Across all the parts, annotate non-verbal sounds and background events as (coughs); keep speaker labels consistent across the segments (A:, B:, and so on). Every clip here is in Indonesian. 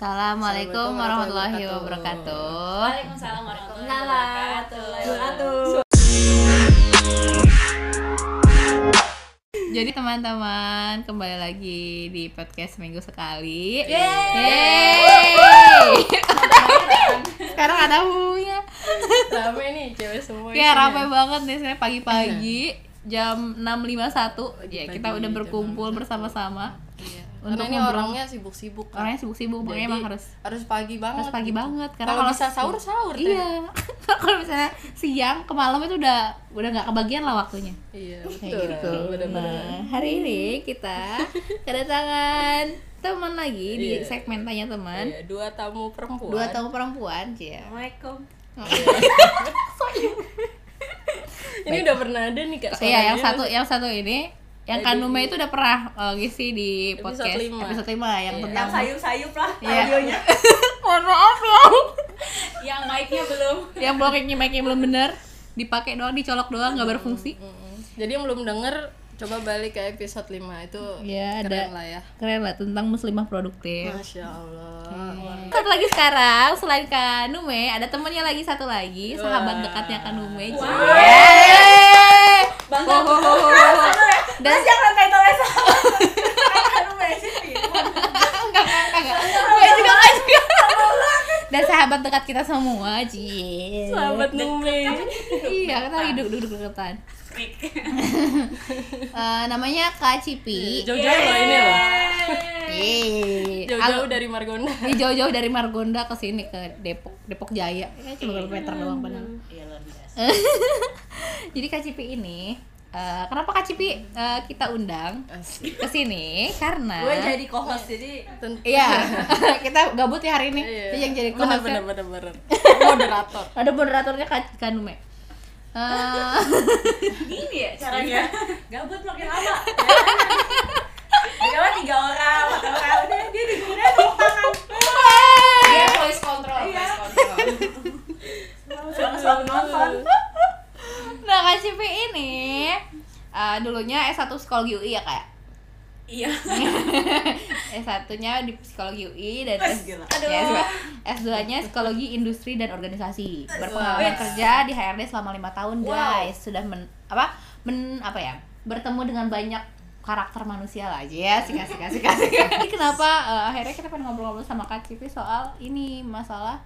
A: Assalamualaikum warahmatullahi wabarakatuh.
B: Waalaikumsalam warahmatullahi wabarakatuh.
A: Jadi teman-teman kembali lagi di podcast minggu sekali.
B: Yeay.
A: Yeay. (laughs) Sekarang ada hunya.
C: Rame nih cewek semua
A: Ya rame banget nih saya pagi-pagi jam 6.51 ya kita udah berkumpul
C: 6.51. Iya. Karena ini
A: ngobrol.
C: orangnya sibuk-sibuk kan.
A: orangnya sibuk-sibuk pokoknya emang harus
C: harus pagi banget.
A: harus pagi
C: gitu.
A: banget karena
C: Kalau bisa sahur sahur
A: iya (laughs) kalau misalnya siang ke malam itu udah udah nggak kebagian lah waktunya
C: Iya, betul.
A: kayak gitu
C: Bener-bener.
A: nah hari ini kita (laughs) kedatangan teman lagi di
C: Iya.
A: segmen tanya teman
C: Iya, dua tamu perempuan.
A: dua tamu perempuan cia
B: Assalamualaikum. (laughs)
C: Ini udah pernah ada nih Kak.
A: iya yang satu yang satu ini yang Kanume itu udah pernah uh, ngisi di
C: Episode
A: podcast
C: lima.
A: episode 5 yang
C: Iya.
A: tentang
B: Yang sayup-sayup lah
A: Iya.
B: audionya. (laughs)
A: mohon maaf ya
B: Yang mic-nya belum.
A: yang blokingnya mic-nya belum bener dipakai doang dicolok doang nggak berfungsi.
C: Jadi yang belum denger coba balik ke episode 5 itu
A: Iya,
C: keren
A: ada.
C: lah ya.
A: keren lah tentang muslimah produktif
C: Masya Allah.
A: Satu lagi sekarang selain Kanume ada temennya lagi satu lagi sahabat
C: Wah.
A: dekatnya Kanume.
B: Wow.
A: Yeay.
B: Bangga.
A: Oh, oh, oh, oh. Dan
B: jangan title-nya sama. Aduh, Messi.
A: enggak enggak enggak. Enggak juga enggak juga. Dan sahabat dekat kita semua, Cie.
C: Sahabat Nume.
A: Iya, kita lagi duduk duduk deketan. (laughs) Eh, namanya Kak Cipi.
C: Jauh-jauh loh ini loh. Jauh-jauh dari Margonda.
A: Ini jauh-jauh dari Margonda ke sini ke Depok, Depok Jaya. Ya, cuma beberapa meter doang padahal.
B: Iya luar biasa. (laughs)
A: Jadi Kak Cipi ini eh, kenapa Kak Cipi eh, kita undang ke sini karena
B: Gue jadi co-host jadi
C: Tentu.
A: Iya, (laughs) (laughs) kita gabut ya hari ini.
C: Iya.
A: Jadi yang jadi
C: bener
A: co-host
C: bener bener bener. (laughs) Moderator.
A: ada moderatornya Kak Kanume. Eh,
B: gini ya caranya. Gabut makin lama. Kalau tiga orang, empat orang, udah dia di sini tepuk tangan.
D: Dia voice control,
B: Iya.
D: voice control.
B: Selalu selalu nonton.
A: Nah Kak Cipi ini eh, dulunya S1 psikologi UI ya kayak
B: Iya. (laughs)
A: S1-nya di psikologi UI dan
B: Wes,
A: S,
B: gila.
A: ya,
B: Aduh.
A: S2-nya psikologi industri dan organisasi. Berpengalaman kerja di HRD selama lima tahun,
B: Wow.
A: guys. Sudah men apa? Men apa ya? Bertemu dengan banyak karakter manusia lah aja ya sih kasih kasih kasih (laughs) kenapa eh, akhirnya kita pengen ngobrol-ngobrol sama Kak Cipi soal ini masalah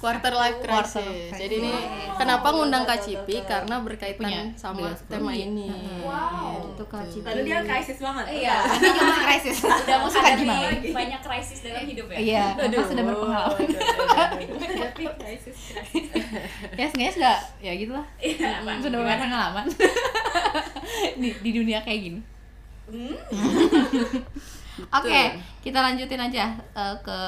C: Quarter life
A: Quarter
C: crisis.
A: life
C: Jadi ini
A: crisis.
C: kenapa ngundang Kak Cipi karena berkaitan
A: Punya
C: sama
A: dengan
C: tema ini.
B: Wow.
A: itu Kak Cipi.
B: Padahal dia krisis banget.
D: Iya.
A: Ini juga masih krisis.
D: Udah mau
A: Suka gimana?
D: banyak krisis dalam hidup ya.
A: Iya, Kakak sudah berpengalaman.
C: aduh, aduh, aduh.
B: Tapi krisis.
A: ya sebenarnya sudah ya gitulah.
D: Iya?
A: Sudah berpengalaman di, di dunia kayak gini.
B: Hmm. (laughs)
A: Oke, kita lanjutin aja eh, ke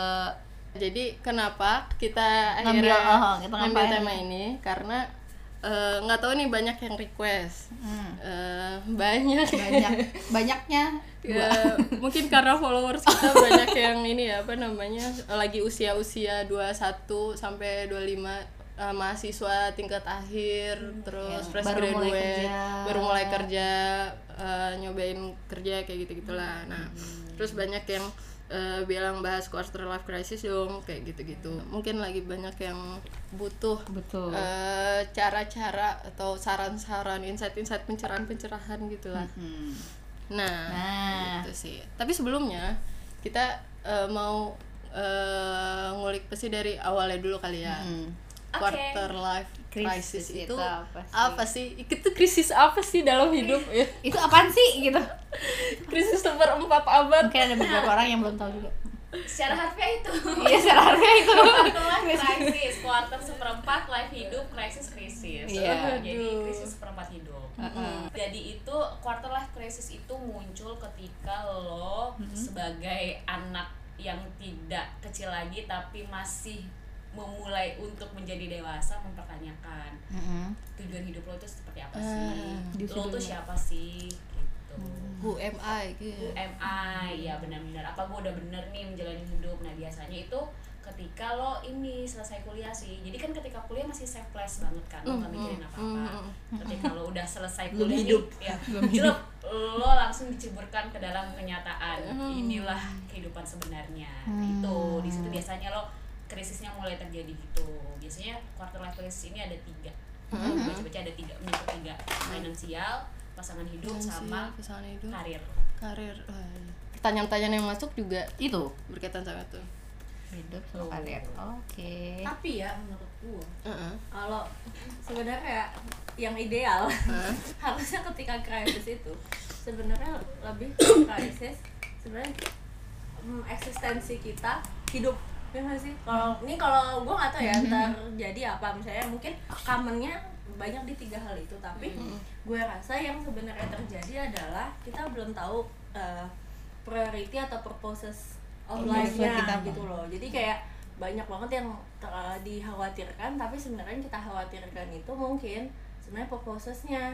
C: Jadi kenapa kita
A: Ngambil,
C: akhirnya
A: oh, kita
C: ngambil tema ini? Karena eh, nggak tahu nih banyak yang request.
A: hmm,
C: Eh, banyak.
A: Banyak. (laughs) Banyaknya
C: Ya, (laughs) mungkin karena followers kita banyak yang ini ya apa namanya lagi usia-usia 21 sampai 25 eh, mahasiswa tingkat akhir terus
A: Ya,
C: fresh
A: baru mulai
C: graduate
A: kerja.
C: baru mulai kerja eh, nyobain kerja kayak gitu gitulah nah terus banyak yang eh, bilang bahas quarter life crisis dong kayak gitu-gitu mungkin lagi banyak yang butuh
A: betul.
C: eh, cara-cara atau saran-saran insight-insight pencerahan-pencerahan gitulah
A: Hmm.
C: Nah,
A: Nah.
C: gitu sih. Tapi sebelumnya kita eh, mau eh, ngulik pasti dari awalnya dulu kali ya.
A: Hmm.
C: Quarter life
A: Krisis itu
C: itu
A: apa sih?
C: apa sih? Itu krisis apa sih dalam hidup ya?
A: Itu apaan sih gitu? (laughs)
C: krisis seperempat abad.
A: Mungkin ada beberapa orang yang belum tahu juga.
D: Secara harfiah itu.
A: Iya, secara harga itu.
D: Quarter life crisis, quarter seperempat life hidup, krisis krisis.
A: Iya.
D: Jadi krisis seperempat hidup.
A: Heeh.
D: Jadi itu quarter life crisis itu muncul ketika lo sebagai anak yang tidak kecil lagi tapi masih memulai untuk menjadi dewasa mempertanyakan
A: Mm-mm.
D: tujuan hidup lo itu seperti apa
C: Ah,
D: sih? lo tuh siapa sih? Gitu.
C: Who am I? Gitu.
D: MI ya benar-benar apa gue udah bener nih menjalani hidup nah biasanya itu ketika lo ini selesai kuliah sih jadi kan ketika kuliah masih selfless banget kan lo
C: Mm,
D: mikirin
C: mm,
D: apa-apa
C: mm,
D: ketika lo udah selesai kuliah
B: hidup.
D: nih, ya
A: Belum
D: celup, lo langsung diceburkan ke dalam kenyataan
C: Hmm.
D: inilah kehidupan sebenarnya
A: Hmm.
D: itu di situ biasanya lo krisisnya mulai terjadi gitu. Biasanya quarter life crisis ini ada tiga.
C: Hmm.
D: baca-baca ada tiga menyebut tiga. Finansial pasangan hidup sama
C: Finansial, pasangan hidup.
D: karir.
C: Karir iya. pertanyaan-pertanyaan yang masuk juga
A: itu
C: berkaitan sama itu.
A: Hidup sama karir. Oke.
B: Tapi ya menurut gua
C: Heeh.
B: kalau sebenarnya yang ideal
C: Heeh. (laughs)
B: harusnya ketika krisis itu sebenarnya lebih krisis sebenarnya mm, eksistensi kita hidup ya sih? Kalau ini kalau gue nggak tahu ya terjadi apa. Misalnya mungkin commonnya banyak di tiga hal itu tapi gue rasa yang sebenarnya terjadi adalah kita belum tahu uh, priority atau purposes of life-nya gitu loh. Jadi kayak banyak banget yang ter- dikhawatirkan tapi sebenarnya kita khawatirkan itu mungkin sebenarnya purposesnya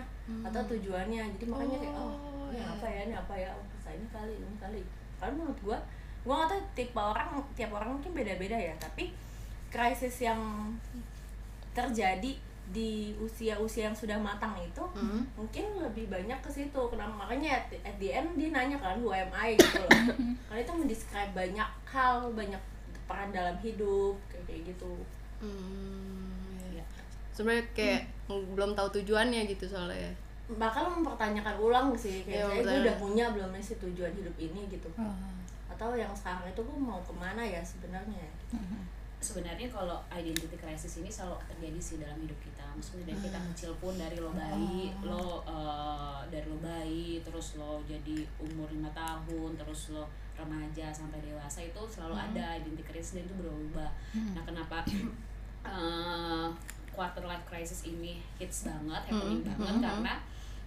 B: atau tujuannya. Jadi makanya kayak oh
C: Oh,
B: ini
C: iya.
B: apa ya? Ini apa ya? Oh ini kali ini kali. Karena menurut gua gua nggak tahu tipe orang tiap orang mungkin beda-beda ya tapi krisis yang terjadi di usia-usia yang sudah matang itu
C: Hmm.
B: mungkin lebih banyak ke situ kenapa makanya at, at the end dia nanya kan who am I gitu loh (coughs) karena itu mendescribe banyak hal banyak peran dalam hidup kayak kayak gitu
C: Hmm, iya.
D: Iya.
C: sebenarnya kayak belum tahu tujuannya gitu soalnya
B: bakal mempertanyakan ulang sih kayak saya gue
C: mempertanyakan.
B: udah punya belum sih tujuan hidup ini gitu
A: Oh.
B: Atau yang sekarang itu gue mau ke mana ya sebenarnya.
D: Sebenarnya kalau identity crisis ini selalu terjadi sih dalam hidup kita. Maksudnya dari kita kecil pun dari lo bayi lo eh, dari lo bayi terus lo jadi umur lima tahun terus lo remaja sampai dewasa itu selalu ada identity crisis dan itu berubah. Nah kenapa (coughs) eh, quarter life crisis ini hits banget happening banget karena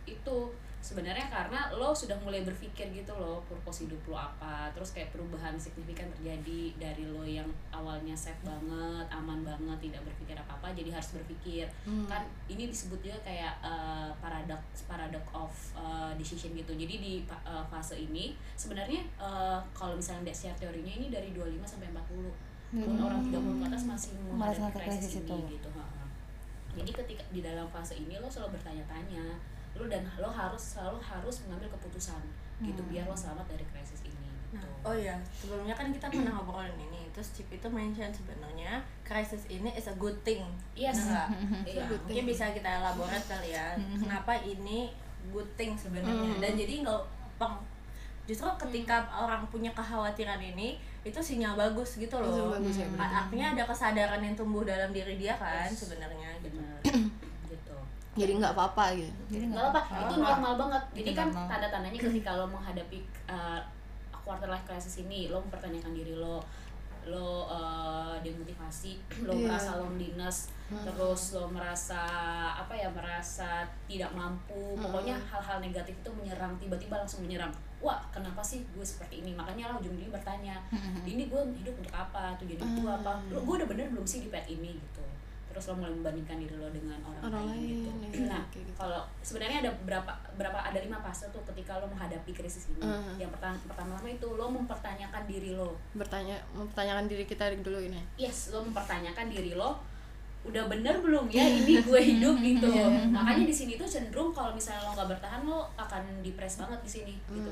D: itu sebenarnya karena lo sudah mulai berpikir gitu loh purpose hidup lo apa terus kayak perubahan signifikan terjadi dari lo yang awalnya safe banget aman banget tidak berpikir apa apa jadi harus berpikir. Kan ini disebut juga kayak uh, paradox paradox of uh, decision gitu. Jadi di uh, fase ini sebenarnya uh, kalau misalnya share teorinya ini dari 25 sampai 40 pun orang 30 ke atas masih menghadapi krisis
A: krisis
D: ini
A: itu.
D: gitu ha, ha. jadi ketika di dalam fase ini lo selalu bertanya-tanya lo dan lo harus selalu harus mengambil keputusan gitu biar lo selamat dari krisis ini
B: Nah,
D: gitu.
B: oh iya, sebelumnya kan kita pernah ngobrolin ini. Terus Chip itu mention sebenarnya crisis ini is a good thing.
D: Yes.
B: Benar nggak? (laughs)
D: Iya.
B: Nah, mungkin bisa kita elaborate kali ya. (laughs) Kenapa ini good thing sebenarnya? Dan jadi nggak peng justru ketika orang punya kekhawatiran ini itu sinyal bagus gitu loh.
C: Sinyal bagus ya, benar.
B: Artinya ada kesadaran yang tumbuh dalam diri dia kan sebenarnya gitu.
C: Jadi nggak apa-apa gitu.
A: Jadi
D: nggak apa itu normal banget. Jadi
A: Itu
D: kan
A: normal.
D: tanda tandanya ketika lo menghadapi uh, quarter life crisis ini lo mempertanyakan diri lo lo uh, demotivasi (clears throat) lo
C: Iya.
D: merasa loneliness terus lo merasa apa ya merasa tidak mampu. Pokoknya hal-hal negatif itu menyerang tiba-tiba langsung menyerang. Wah kenapa sih gue seperti ini? Makanya lo ujung-ujungnya bertanya ini gue hidup untuk apa? Tujuan hidup gue apa? Lo gue udah bener belum sih di pet ini? Gitu terus lo mulai membandingkan diri lo dengan orang,
C: Orang
D: lain,
C: lain,
D: gitu.
C: iya, (clears throat)
D: nah
C: gitu.
D: kalau sebenarnya ada berapa berapa ada lima fase tuh ketika lo menghadapi krisis ini.
C: Mhm.
D: yang pertama pertama itu lo mempertanyakan diri lo.
C: Bertanya mempertanyakan diri kita dulu ini.
D: Yes lo mempertanyakan diri lo udah bener belum ya (laughs) ini gue hidup? Gitu. Makanya di sini tuh cenderung kalau misalnya lo nggak bertahan lo akan depres banget di sini gitu.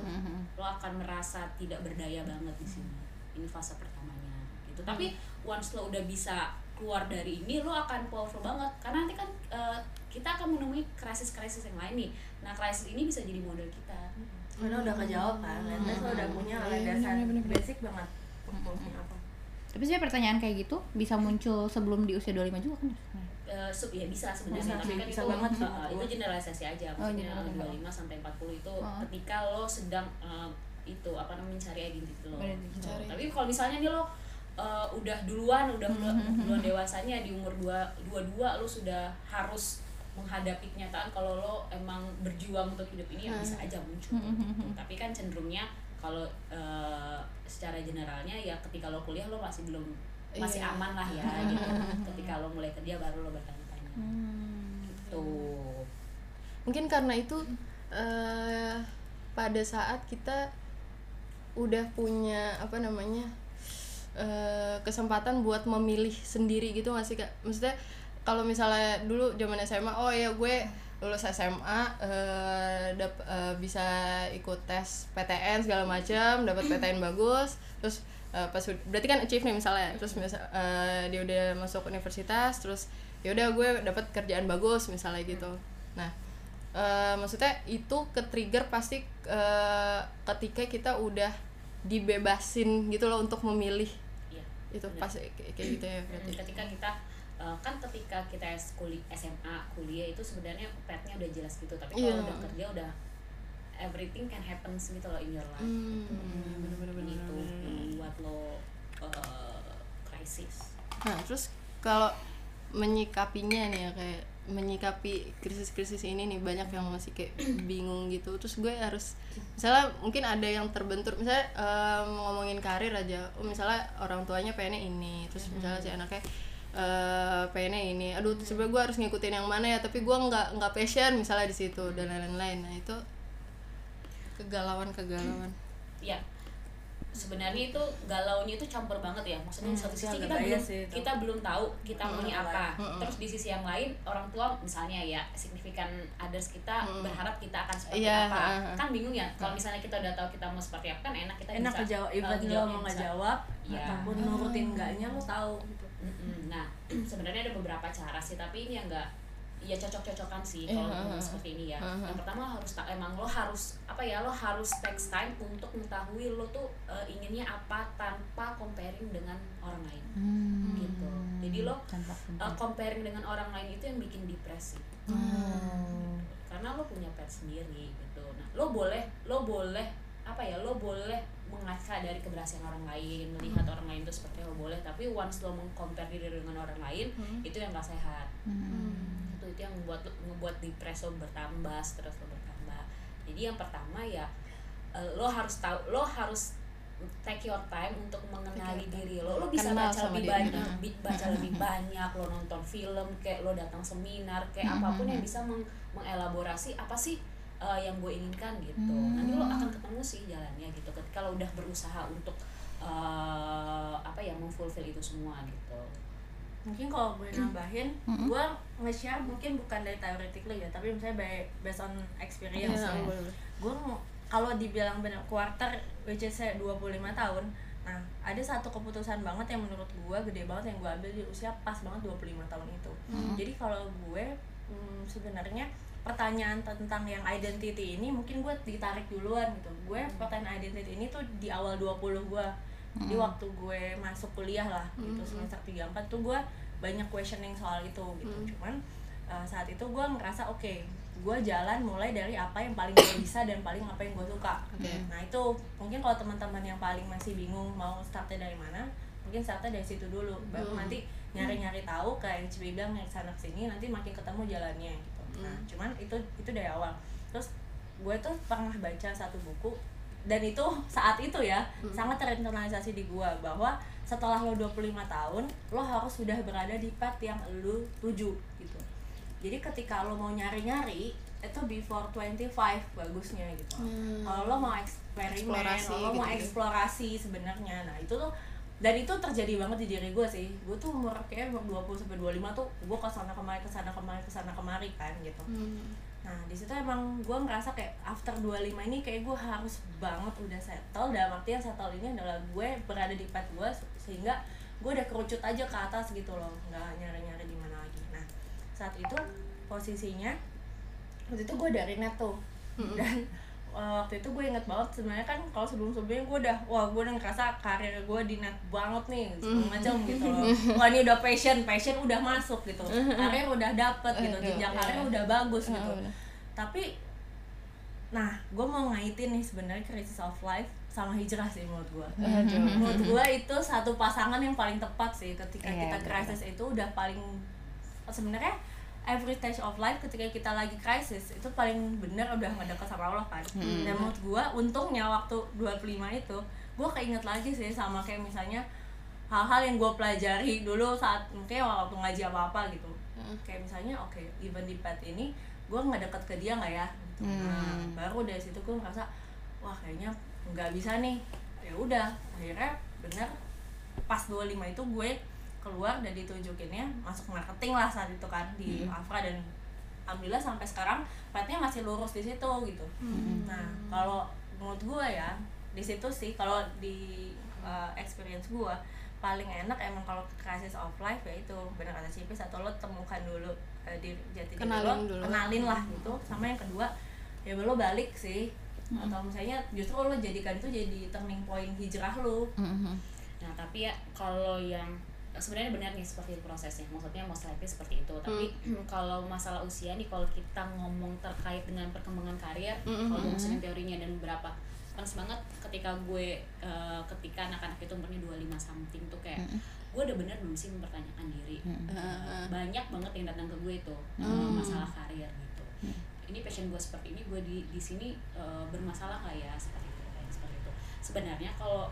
D: Lo akan merasa tidak berdaya banget di sini. Ini fase pertamanya gitu. Tapi once lo udah bisa keluar dari ini lo akan powerful banget. Karena nanti kan eh, kita akan menemui krisis-krisis yang lain nih. Nah krisis ini bisa jadi model kita.
B: Karena udah kejawab kan, lantas lo udah punya landasan basic banget. Apa.
A: tapi sebenarnya pertanyaan kayak gitu bisa muncul sebelum di usia 25 juga kan?
D: Eh, sub ya bisa sebenarnya. Tapi kan
B: bisa
D: itu
B: banget sih. menurut (laughs)
D: itu generalisasi aja.
A: Oh,
D: maksudnya
A: generalisasi.
D: 25 sampai 40 itu
A: Oh.
D: ketika lo sedang eh, itu apa namanya mencari identity lo.
A: Identity.
D: Gitu. tapi kalau misalnya nih lo eh, udah duluan udah
A: Hmm,
D: duluan dewasanya di umur dua dua dua lo sudah harus menghadapi kenyataan kalau lo emang berjuang untuk hidup ini ya bisa aja muncul.
A: Hmm,
D: tapi kan cenderungnya kalau eh, secara generalnya ya ketika lo kuliah lo masih belum masih
C: Iya.
D: aman lah ya gitu. ketika lo mulai kerja baru lo bertanya-tanya. Tuh
C: mungkin karena itu eh pada saat kita udah punya apa namanya eh kesempatan buat memilih sendiri gitu nggak sih kak? Maksudnya kalau misalnya dulu zaman SMA oh ya gue lulus SMA eh dap- eh, bisa ikut tes PTN segala macam dapat PTN bagus terus eh, pas berarti kan achieve nih misalnya terus misal, eh, dia udah masuk universitas terus ya udah gue dapat kerjaan bagus misalnya gitu. Nah eh, maksudnya itu ke trigger pasti eh, ketika kita udah dibebasin gitu loh untuk memilih
D: Iya.
C: itu
D: Benar.
C: pas kayak gitu ya berarti
D: ketika kita uh, kan ketika kita S- kuli SMA kuliah itu sebenarnya path-nya udah jelas gitu tapi kalau
C: Iya.
D: udah kerja udah everything can happens gitu loh in your life
C: Hmm,
D: gitu.
C: bener-bener,
D: itu membuat lo uh, krisis
C: Nah, terus kalau menyikapinya nih ya kayak menyikapi krisis-krisis ini nih banyak yang masih kayak (clears throat) bingung gitu. Terus gue harus misalnya mungkin ada yang terbentur misalnya em, ngomongin karir aja. Oh, misalnya orang tuanya pengennya ini, terus misalnya si anaknya eh pengennya ini. Aduh, sebenarnya gue harus ngikutin yang mana ya, tapi gue nggak nggak passion misalnya di situ dan lain-lain. Nah, itu kegalauan-kegalauan.
D: ya sebenarnya itu galaunya itu campur banget ya maksudnya di satu sisi kita belum
B: sih itu.
D: kita belum tahu kita maunya apa
C: Mm-mm.
D: terus di sisi yang lain orang tua misalnya ya signifikan others kita berharap kita akan seperti
C: Iya,
D: apa
C: uh-huh.
D: kan bingung ya kalau misalnya kita udah tahu kita mau seperti apa kan enak kita
B: enak
D: bisa
B: ngejawab
D: uh,
B: even lo mau
D: bisa.
B: ngejawab
D: Iya.
B: ataupun nurutin enggaknya lo tahu gitu.
D: Nah, (clears throat) sebenarnya ada beberapa cara sih, tapi ini yang enggak ya cocok-cocokan sih
C: Iya,
D: kalau
C: ha,
D: ngomong
C: ha.
D: seperti ini ya.
C: Ha.
D: Yang pertama lo harus emang lo harus apa ya lo harus takes time untuk mengetahui lo tuh eh, inginnya apa tanpa comparing dengan orang lain
A: Hmm.
D: gitu. Jadi lo
A: Tanpa
D: eh, comparing dengan orang lain itu yang bikin depresi.
A: Hmm.
D: Karena lo punya pet sendiri gitu. Nah, lo boleh lo boleh apa ya lo boleh mengaca dari keberhasilan orang lain melihat orang lain itu seperti apa boleh tapi once lo mengcompare diri dengan orang lain itu yang gak sehat
A: Hmm.
D: Itu yang membuat membuat depresi lo bertambah stres lo bertambah. Jadi yang pertama ya eh, lo harus tahu lo harus take your time untuk mengenali diri lo. Lo bisa
C: Kenal
D: baca lebih banyak baca (laughs) lebih banyak lo nonton film kayak lo datang seminar kayak apa pun yang bisa meng- mengelaborasi apa sih eh, yang gue inginkan gitu. Nanti lo akan ketemu sih jalannya gitu ketika lo udah berusaha untuk eh, apa ya memfulfill itu semua gitu
B: mungkin kalau gue nambahin gue nge-share mungkin bukan dari theoretically ya tapi misalnya by, based on experience
C: Iya,
B: ya. gue kalau dibilang benar quarter which is saya 25 tahun nah ada satu keputusan banget yang menurut gue gede banget yang gue ambil di usia pas banget 25 tahun itu. Jadi kalau gue hmm, sebenarnya pertanyaan tentang yang identity ini mungkin gue ditarik duluan gitu. Gue pertanyaan identity ini tuh di awal 20 gue di waktu gue masuk kuliah lah gitu semester 3 4 tuh gue banyak questioning soal itu gitu. Cuman uh, saat itu gue ngerasa oke gue jalan mulai dari apa yang paling gue bisa dan paling apa yang gue suka.
C: Oke.
B: nah itu mungkin kalau teman-teman yang paling masih bingung mau startnya dari mana mungkin startnya dari situ dulu. Baru nanti nyari-nyari tahu kayak HB bilang dari sana sini nanti makin ketemu jalannya gitu. Nah cuman itu itu dari awal. Terus gue tuh pernah baca satu buku dan itu saat itu ya sangat terinternalisasi di gue bahwa setelah lo 25 tahun lo harus sudah berada di path yang lo tuju gitu. Jadi ketika lo mau nyari-nyari itu before 25 bagusnya gitu. Kalau lo mau eksperimen
C: Eksplorasi
B: lo mau
C: gitu-gitu.
B: eksplorasi sebenarnya. Nah itu tuh dan itu terjadi banget di diri gue sih. Gue tuh umur kayak umur 20 sampai 25 tuh gue ke sana kemari ke sana kemari ke sana kemari kan gitu nah di situ emang gue ngerasa kayak after 25 ini kayak gue harus banget udah settle dalam artian settle ini adalah gue berada di path gue sehingga gue udah kerucut aja ke atas gitu loh nggak nyari nyari di mana lagi. Nah saat itu posisinya waktu itu gue dari net tuh. Dan waktu itu gue inget banget sebenarnya kan kalau sebelum sebelumnya gue udah wah gue udah ngerasa karir gue di net banget nih segala macam gitu loh. (laughs) Wah ini udah passion passion udah masuk gitu. Karir udah dapet gitu
C: Aduh,
B: jenjang
C: iya.
B: karir udah bagus gitu. tapi nah gue mau ngaitin nih sebenarnya crisis of life sama hijrah sih menurut gue. Menurut gue itu satu pasangan yang paling tepat sih ketika
A: Iya,
B: kita krisis itu udah paling sebenarnya every stage of life ketika kita lagi krisis itu paling bener udah mendekat sama Allah kan. Dan menurut gue untungnya waktu 25 itu gue keinget lagi sih sama kayak misalnya hal-hal yang gue pelajari dulu saat mungkin waktu ngaji apa apa gitu. Kayak misalnya oke even di pet ini gue nggak deket ke dia nggak ya? Gitu. nah, baru dari situ gue ngerasa wah kayaknya nggak bisa nih. Ya udah akhirnya bener pas 25 itu gue keluar dan ditunjukinnya masuk marketing lah saat itu kan di Afra dan alhamdulillah sampai sekarang petnya masih lurus di situ gitu. Nah kalau menurut gue ya di situ sih kalau di uh, experience gue paling enak emang kalau crisis of life ya itu benar kata Cipis atau lo temukan dulu uh, di jati diri
C: Kenalin
B: lo
C: dulu.
B: kenalin lah gitu. Sama yang kedua ya lo balik sih. Atau misalnya justru lo jadikan itu jadi turning point hijrah lo.
D: Nah, tapi ya kalau yang sebenarnya benar nih seperti itu prosesnya. Maksudnya most likely seperti itu. Tapi (clears throat) kalau masalah usia nih kalau kita ngomong terkait dengan perkembangan karir, kalau gue ngomongin teorinya dan berapa pas banget ketika gue eh, ketika anak-anak itu umurnya 25 something tuh kayak gue udah bener belum sih mempertanyakan diri? Eh, banyak banget yang datang ke gue itu eh, masalah karir gitu. Ini passion gue seperti ini gue di di sini eh, bermasalah nggak ya? Seperti itu kayak seperti itu. Sebenarnya kalau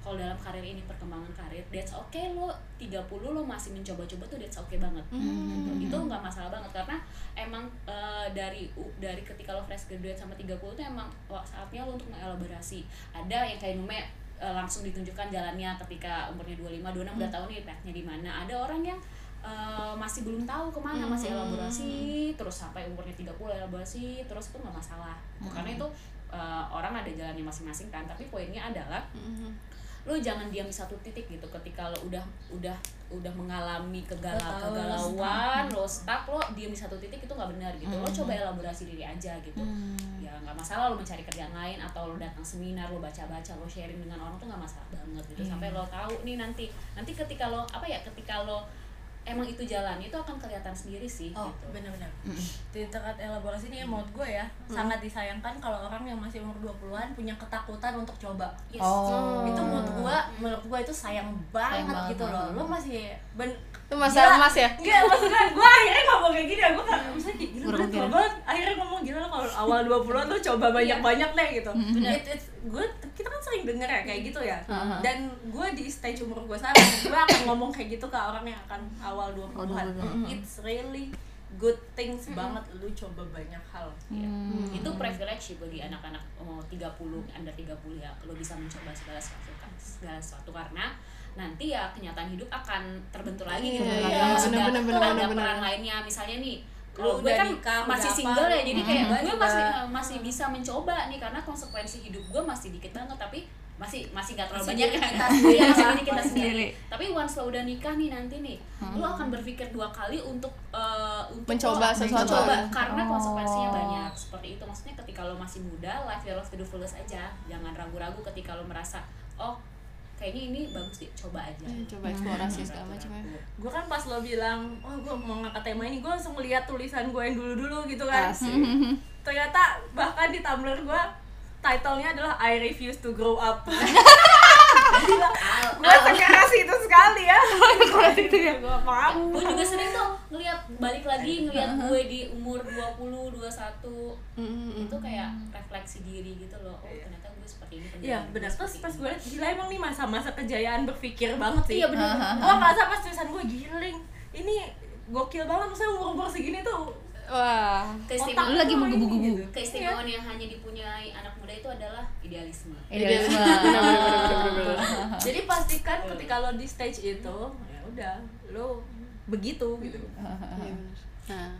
D: kalau dalam karir ini perkembangan karir that's okay lo 30 lo masih mencoba-coba tuh that's okay banget. Gitu. itu nggak masalah banget karena emang eh, dari dari ketika lo fresh graduate sama 30 tuh emang saatnya lo untuk mengelaborasi. Ada yang kayak Nume eh, langsung ditunjukkan jalannya ketika umurnya 25 26 udah tahu nih pathnya di mana. Ada orang yang eh, masih belum tahu ke mana masih elaborasi terus sampai umurnya 30 elaborasi terus itu nggak masalah. Karena itu eh, orang ada jalannya masing-masing kan tapi poinnya adalah lu jangan diam di satu titik gitu ketika lo udah udah udah mengalami kegala kegalauan lo stuck lo diam di satu titik itu nggak benar gitu. Lo coba elaborasi diri aja gitu. Ya nggak masalah lo mencari kerjaan lain atau lo datang seminar lo baca baca lo sharing dengan orang tuh nggak masalah banget gitu. Sampai lo tahu nih nanti nanti ketika lo apa ya ketika lo emang itu jalan itu akan kelihatan sendiri sih
B: Oh,
D: gitu
B: benar-benar. Di tingkat elaborasi ini menurut gue ya, sangat disayangkan kalau orang yang masih umur 20-an punya ketakutan untuk coba.
D: Yes.
A: Oh.
B: Itu menurut gue, menurut gue itu sayang banget,
A: banget,
B: gitu loh. Lo masih ben
C: Itu masa
B: Gila.
C: emas ya?
B: Enggak, maksudnya gue akhirnya ngomong kayak gini ya, gue kan maksudnya kayak gila, gue tua
A: kira.
B: banget. Akhirnya ngomong gila kalau awal 20-an lo coba banyak-banyak deh gitu. It- it's- gue, kita kan sering denger ya kayak gitu ya. Dan gue di stage umur gue sekarang, gue akan ngomong kayak gitu ke orang yang akan awal 20-an It's really good things banget lu coba banyak hal.
D: Iya. itu privilege sih bagi anak-anak umur 30 under 30 ya lo bisa mencoba segala sesuatu kan segala sesuatu. Karena nanti ya kenyataan hidup akan terbentur lagi gitu.
C: Iya,
D: Ada-
C: iya,
D: ada,
C: bener, bener,
D: ada
C: bener, bener.
D: peran lainnya. Misalnya nih
B: Lu
D: kalau gue kan
B: nikah,
D: masih single
B: apa,
D: ya jadi kayak
B: gua
D: gue
B: juga.
D: masih masih bisa mencoba nih karena konsekuensi hidup gue masih dikit banget tapi masih masih gak terlalu
B: Masih
D: banyak. kan
B: kita (laughs) sendiri.
D: masih diri kita
B: masih
D: sendiri.
A: sendiri.
D: tapi once lo udah nikah nih nanti nih lo akan berpikir dua kali untuk eh, untuk
C: Mencoba
D: lo-
C: sesuatu.
D: mencoba karena
A: Oh.
D: konsekuensinya banyak. Seperti itu. Maksudnya ketika lo masih muda life your life to the fullest aja. Jangan ragu-ragu ketika lo merasa oh kayaknya ini bagus deh coba aja.
C: Eh, coba eksplorasi segala macam ya.
B: gue kan pas lo bilang oh gue mau ngangkat tema ini gue langsung lihat tulisan gue yang dulu-dulu gitu kan.
C: Asik.
B: ternyata bahkan di tumblr gue titlenya adalah I refuse to grow up. (laughs) Gue sekeras itu sekali ya. (laughs) Itu ya. Gue paham
D: gue juga sering tuh ngeliat balik lagi ngeliat gue di umur 20, 21 itu kayak refleksi diri gitu loh. Oh ternyata gue seperti ini
B: Iya benar pas
D: ini.
B: gue liat gila emang nih masa-masa kejayaan berpikir banget sih.
D: Iya, bener.
B: gue merasa pas tulisan gue giling ini gokil banget. Maksudnya umur-umur segini tuh
C: Wah.
D: keistimewaan
A: Lu lagi
B: tuh
A: menggebu-gebu.
B: gitu.
D: keistimewaan yang hanya dipunyai anak muda itu adalah idealisme
A: Idealisme. (laughs)
B: jadi pastikan ketika lo di stage itu ya udah lo begitu gitu
C: Iya. Nah,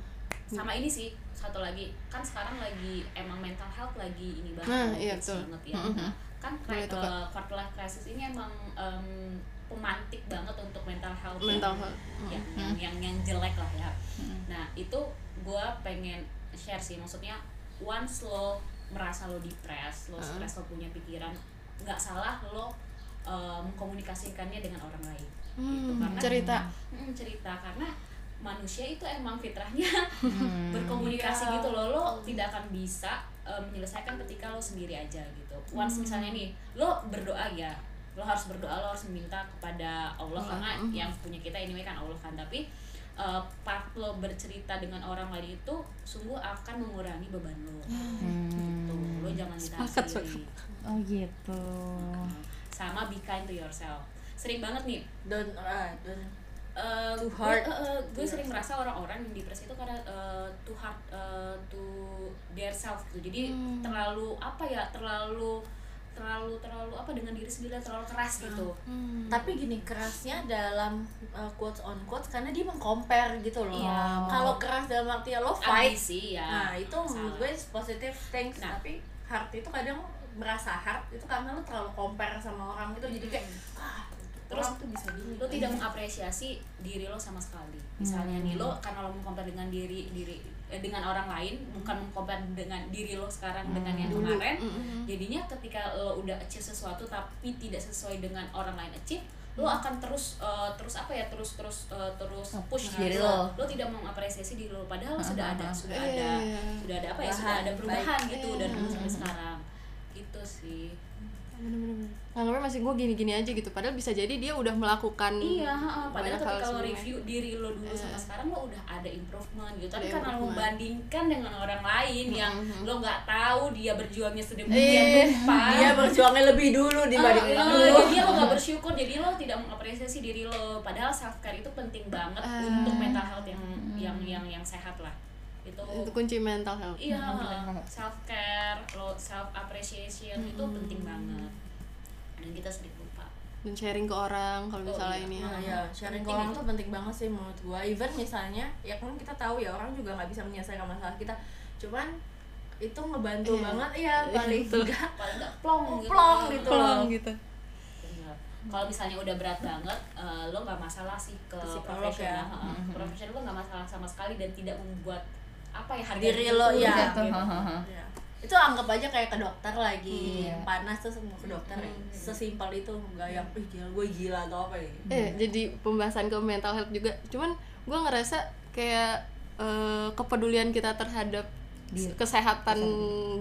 D: sama ini sih satu lagi kan sekarang lagi emang mental health lagi ini banget
C: Nah, iya, betul.
D: banget ya
C: Mhm.
D: Nah, kan uh, quarter life crisis ini emang em, pemantik banget untuk mental health
C: Mental
D: yang,
C: health.
D: yang, yang, yang yang jelek lah ya nah itu gue pengen share sih maksudnya once lo merasa lo depres lo stres lo punya pikiran nggak salah lo uh, mengkomunikasikannya dengan orang lain. Gitu
C: Hmm,
D: karena
C: cerita.
D: Mm, cerita karena manusia itu emang fitrahnya (laughs) berkomunikasi
B: Iya.
D: gitu loh lo tidak akan bisa eh, menyelesaikan ketika lo sendiri aja gitu. Once misalnya nih lo berdoa ya lo harus berdoa lo harus meminta kepada Allah karena yang punya kita anyway kan Allah kan tapi eh, part lo bercerita dengan orang lain itu sungguh akan mengurangi beban lo. Gitu. Lo jangan ditahan
C: Sepakat,
D: sendiri.
A: Oh gitu.
D: sama be kind to yourself. Sering banget nih.
B: Don't uh, don't.
D: Eh,
B: Too
D: gue-
B: hard.
D: eh, eh, gue
B: to
D: sering merasa orang-orang yang depresi itu karena eh, too hard eh, to their self gitu. Jadi
C: Hmm.
D: terlalu apa ya terlalu terlalu terlalu apa dengan diri sendiri terlalu keras gitu.
C: Hmm.
B: tapi gini kerasnya dalam uh, quotes on quotes karena dia mengcompare gitu loh.
D: Iya.
B: kalau keras dalam arti lo fight
D: ambisi ya
B: nah itu menurut gue positive things
D: Nah.
B: tapi hard itu kadang merasa hard itu karena lo terlalu compare sama orang itu jadi kayak ah
D: Terus
B: orang tuh bisa gini.
D: lo tidak mengapresiasi diri lo sama sekali. Misalnya nih lo karena lo mengcompare dengan diri diri dengan orang lain bukan mengcompare dengan diri lo sekarang dengan yang kemarin. Jadinya ketika lo udah achieve sesuatu tapi tidak sesuai dengan orang lain achieve lo akan terus eh, terus apa ya terus terus eh, terus push
A: diri
D: diri
A: lo.
D: lo lo tidak mengapresiasi diri lo padahal lo sudah ada sudah
C: Iya,
D: ada
C: iya.
D: sudah ada apa ya sudah ada perubahan
B: baik.
D: gitu dari dulu sampai sekarang. Gitu sih
C: bener-bener anggapnya masih gue gini-gini aja gitu padahal bisa jadi dia udah melakukan
D: Iya,
C: banyak
D: padahal
C: hal
D: ketika lo review diri lo dulu sama sekarang lo udah ada improvement gitu. Tapi karena lo membandingkan dengan orang lain yang lo nggak tahu dia berjuangnya
C: Eh.
D: sedemikian rupa.
B: dia berjuangnya lebih dulu dibanding
D: Ah,
B: lo
D: jadi lo gak bersyukur, jadi lo tidak mengapresiasi diri lo. Padahal self care itu penting banget
C: Ah.
D: untuk mental health yang yang yang yang sehat lah. Itu
C: itu kunci mental health
D: iya self care, lo self appreciation itu penting banget. Dan kita sering lupa.
C: dan sharing ke orang kalau
D: Oh,
C: misalnya
D: iya.
C: ini
B: Nah, ya, sharing ke
D: Penting
B: orang
D: itu.
B: tuh penting banget sih menurut gua. Even misalnya, ya kan kita tahu ya orang juga nggak bisa menyelesaikan masalah kita. Cuman itu ngebantu
C: Iya.
B: banget ya paling enggak (laughs)
D: Paling nggak plong gitu.
B: plong gitu
C: gitu.
D: Kalau misalnya udah berat banget, eh, lo nggak masalah sih ke,
B: Ke psikolog
D: profesional.
B: ya.
D: heeh. Ke profesional lo nggak masalah sama sekali dan tidak membuat apa ya harga
B: Diri
D: diri
B: lo, ya.
D: gitu.
B: Ya. Itu anggap aja kayak ke dokter lagi
A: Iya.
B: panas tuh semua ke dokter ya. Sesimpel itu nggak yang ih gila gue gila atau apa ya.
C: eh jadi pembahasan ke mental health juga cuman gue ngerasa kayak eh, kepedulian kita terhadap kesehatan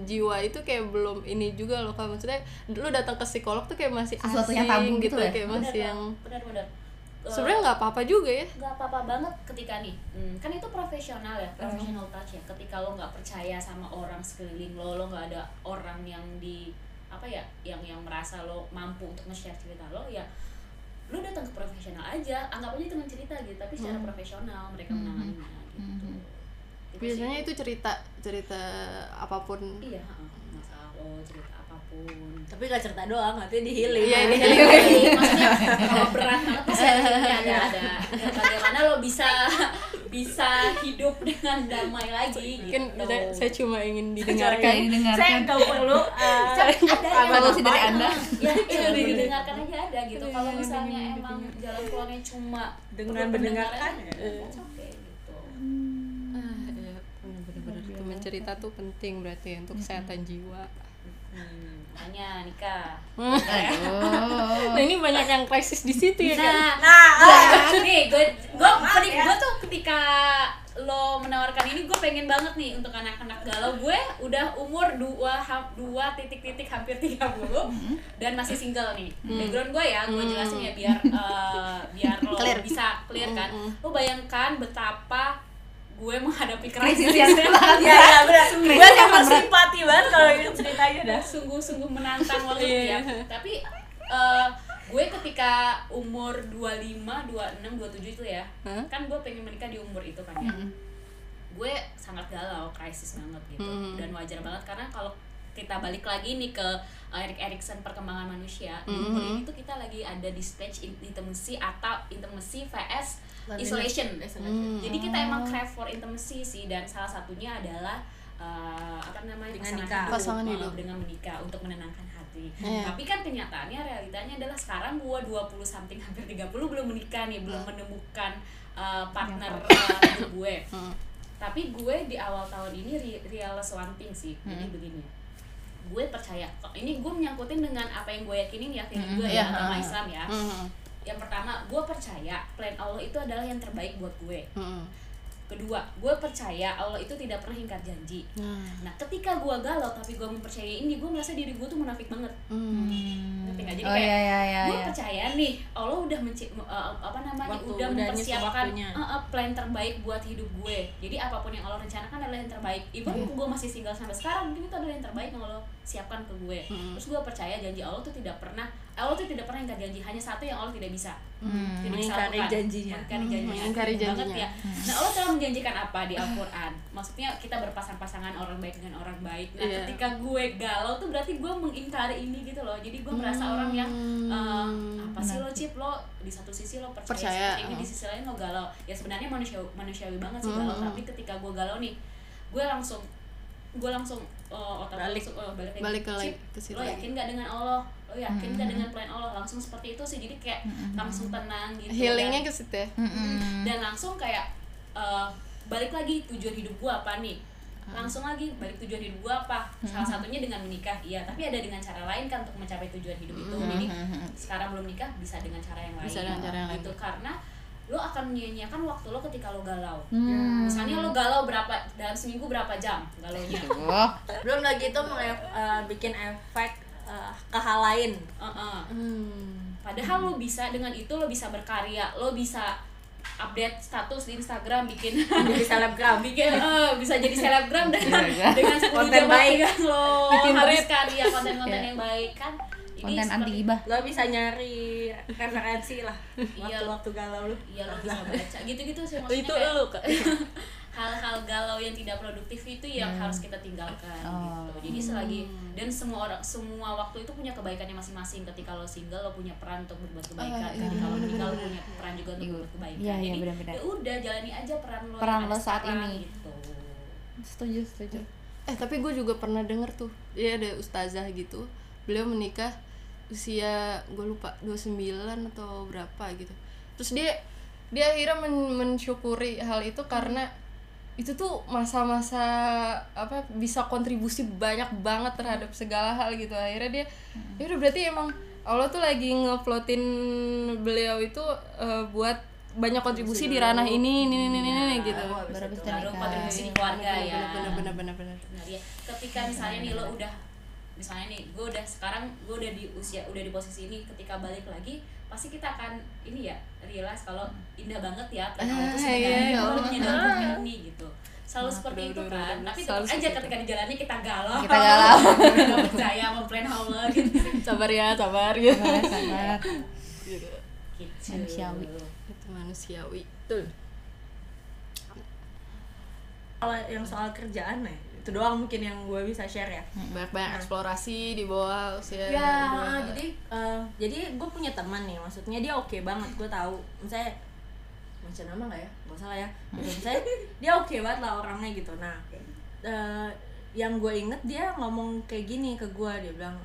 C: jiwa itu kayak belum ini juga loh kalau maksudnya lu datang ke psikolog tuh kayak masih
A: Sesuatu
C: asing
A: yang tabu gitu ya?
C: kayak
D: Bener,
C: masih
D: Bang.
C: yang
D: benar-benar. Eh,
C: sebenarnya nggak apa-apa juga ya.
D: nggak apa-apa banget ketika nih hmm, kan itu profesional ya professional touch ya. Ketika lo nggak percaya sama orang sekeliling lo lo nggak ada orang yang di apa ya yang yang merasa lo mampu untuk nge-share cerita lo ya lo datang ke profesional aja. Anggap aja teman cerita gitu tapi secara profesional mereka menanganinya gitu. Itu
C: biasanya
D: sih.
C: itu cerita cerita
D: apa pun. Iya. Cerita apa pun.
B: Tapi gak cerita doang, nanti di healing.
C: Iya, di
D: Jadi, maksudnya kalau berat banget pasti ada ada ada. Ya, bagaimana lo bisa bisa hidup dengan damai lagi gitu.
C: kan saya, saya cuma ingin didengarkan.
B: Saya nggak perlu (laughs) uh,
D: ada
A: Solusi dari Anda.
D: ya itu didengarkan aja ada gitu. Kalau misalnya emang jalan keluarnya cuma
B: Dengan mendengarkan, ya.
D: okay gitu.
C: Ah, iya, teman cerita tuh penting berarti ya untuk kesehatan jiwa
D: hmm, makanya nikah.
A: Aduh.
C: nah ini banyak yang krisis di situ ya kan?
D: Nah nah nih gue gue gue tuh ketika lo menawarkan ini gue pengen banget nih untuk anak-anak galau. Gue udah umur dua ha- dua titik titik hampir 30 dan masih single nih. Background gue ya gue jelasin ya biar eh, biar lo
A: Clear.
D: bisa clear kan. Lo bayangkan betapa gue menghadapi
A: Krisis
D: krisis
A: yang.
B: Iya, iya benar. Gue sama simpati banget kalau ingat ceritanya dah.
D: sungguh-sungguh menantang waktu itu
C: Iya.
D: ya tapi eh, gue ketika umur 25, 26, 27 itu ya kan gue pengen menikah di umur itu kan ya gue sangat galau, krisis banget gitu
C: Mm.
D: dan wajar banget karena kalau kita balik lagi nih ke Erik Erikson perkembangan manusia di umur ini tuh kita lagi ada di stage in- intimacy atau intimacy vs isolation
B: Isolation.
D: jadi kita emang crave for intimacy sih dan salah satunya adalah uh, apa namanya
B: Dengan
D: pasangan
B: nikah.
D: hidup,
C: Pasangan hidup.
D: dengan menikah untuk menenangkan hati.
C: Iya.
D: Tapi kan kenyataannya realitanya adalah sekarang gua 20 something hampir 30 belum menikah nih, belum menemukan uh, partner uh, hidup gue. (laughs)
C: Hmm.
D: Tapi gue di awal tahun ini re- realize one thing sih. Jadi begini. Gue percaya kok ini gue menyangkutin dengan apa yang gue yakinin ya feeling gue ya agama
C: uh-huh.
D: Islam ya
C: Hmm,
D: yang pertama gue percaya plan Allah itu adalah yang terbaik buat gue.
C: Hmm.
D: kedua gue percaya Allah itu tidak pernah ingkar janji.
C: Nah,
D: nah ketika gue galau tapi gue mempercayai ini gue merasa diri gue tuh munafik banget.
C: Hmm.
D: ngerti nggak? Jadi
A: Oh
D: kayak
A: iya iya iya.
D: gue
A: iya.
D: percaya nih Allah udah menci uh, apa namanya
B: Waktu,
D: udah mempersiapkan uh, uh, plan terbaik buat hidup gue. Jadi apa pun yang Allah rencanakan adalah yang terbaik. Even gue masih single sampai sekarang mungkin itu adalah yang terbaik yang Allah siapkan ke gue. Terus gue percaya janji Allah tuh tidak pernah Allah tuh tidak pernah ingkar janji hanya satu yang Allah tidak bisa
A: Hmm.
D: Tidak bisa
B: Mengingkari
D: lakukan.
B: janjinya.
D: Mengingkari janjinya.
C: Mengingkari
D: Banget
C: janjinya.
D: ya. Nah, Allah telah menjanjikan apa di Al-Qur'an? Maksudnya kita berpasang-pasangan orang baik dengan orang baik. Nah,
C: Iya.
D: ketika gue galau tuh berarti gue mengingkari ini gitu loh. Jadi gue merasa orang yang eh, apa sih lo Cip lo di satu sisi lo percaya,
C: Percaya,
D: seperti ini
C: uh.
D: di sisi lain lo galau. Ya sebenarnya manusiawi manusiawi banget sih galau, tapi ketika gue galau nih, gue langsung gue langsung uh, otak
B: Balik.
D: langsung uh, balik, lagi.
C: Balik ke
D: Cip,
C: lagi- ke situ
D: lo yakin gak dengan Allah lo yakin gak dengan plan Allah langsung seperti itu sih. Jadi kayak langsung tenang gitu
C: healingnya ke situ ya?
D: Dan langsung kayak uh, balik lagi tujuan hidup gue apa nih? Langsung lagi balik tujuan hidup gue apa? Salah satunya dengan menikah iya. Tapi ada dengan cara lain kan untuk mencapai tujuan hidup itu. Jadi sekarang belum nikah bisa dengan cara yang lain.
C: Bisa dengan cara yang lain.
D: gitu karena lo akan menyia-nyiakan waktu lo ketika lo galau.
A: Hmm.
D: misalnya lo galau berapa dalam seminggu berapa jam
A: Tuh.
B: belum lagi itu menge- eh, bikin efek eh, ke hal lain
D: Uh-uh.
C: Hmm.
D: padahal lo bisa dengan itu lo bisa berkarya lo bisa update status di Instagram bikin
B: jadi selebgram (laughs)
D: bikin eh, bisa jadi selebgram dengan
A: Iya, iya. (laughs)
D: dengan 10
B: Konten
D: waktu
B: baik.
D: lo
C: Bikin
D: habiskan ya konten-konten
A: Iya.
D: yang baik kan Ini
A: konten anti gibah
B: lo bisa nyari referensi lah
D: Iya.
B: waktu-waktu galau lu
D: Iya lo bisa baca gitu-gitu sih maksudnya
C: itu
D: kayak
C: lu kak (laughs)
D: hal-hal galau yang tidak produktif itu yang harus kita tinggalkan
A: Oh.
D: gitu. Jadi selagi dan semua orang semua waktu itu punya kebaikannya masing-masing. Ketika lo single lo punya peran untuk berbuat kebaikan.
C: Ah, iya,
D: Ketika lo menikah lo punya peran juga untuk
A: Iya.
D: berbuat kebaikan.
A: Iya, iya,
D: Jadi ya udah jalani aja peran lo
A: Peran lo saat
D: sekarang,
A: ini.
D: gitu.
A: setuju setuju
C: eh tapi gue juga pernah denger tuh dia ada ustazah gitu beliau menikah usia gue lupa 29 atau berapa gitu terus dia dia akhirnya men- mensyukuri hal itu karena itu tuh masa-masa apa bisa kontribusi banyak banget terhadap segala hal gitu. Akhirnya dia ya udah berarti emang Allah tuh lagi ngefloatin beliau itu eh, buat banyak kontribusi di ranah ini ini ini ini, ini gitu.
A: baru
D: kontribusi di keluarga ya.
C: bener bener bener bener
D: Benar ya. Ketika misalnya nih lo udah misalnya nih gue udah sekarang gue udah di usia udah di posisi ini ketika balik lagi pasti kita akan ini ya realize kalau indah banget ya plan Allah itu
C: Ah,
D: sebenarnya.
C: iya,
D: Allah
C: iya.
D: ini gitu. Selalu
C: Nah,
D: seperti itu kan. tapi tetap aja ketika di jalannya kita galau.
A: Kita galau. (laughs)
D: Nggak percaya sama plan Allah gitu.
C: Sabar ya sabar gitu.
A: Sabar
C: gitu
D: gitu.
A: Manusiawi.
C: itu manusiawi. Betul.
B: Kalau yang soal kerjaan ya itu doang mungkin yang gue bisa share ya.
C: Banyak banyak eksplorasi di bawah usia
B: ya jadi eh, jadi gue punya teman nih maksudnya dia oke banget gue tahu. Misalnya macam nama nggak ya? Nggak salah ya. Gitu misalnya dia oke banget lah orangnya gitu. Nah eh, yang gue inget dia ngomong kayak gini ke gue dia bilang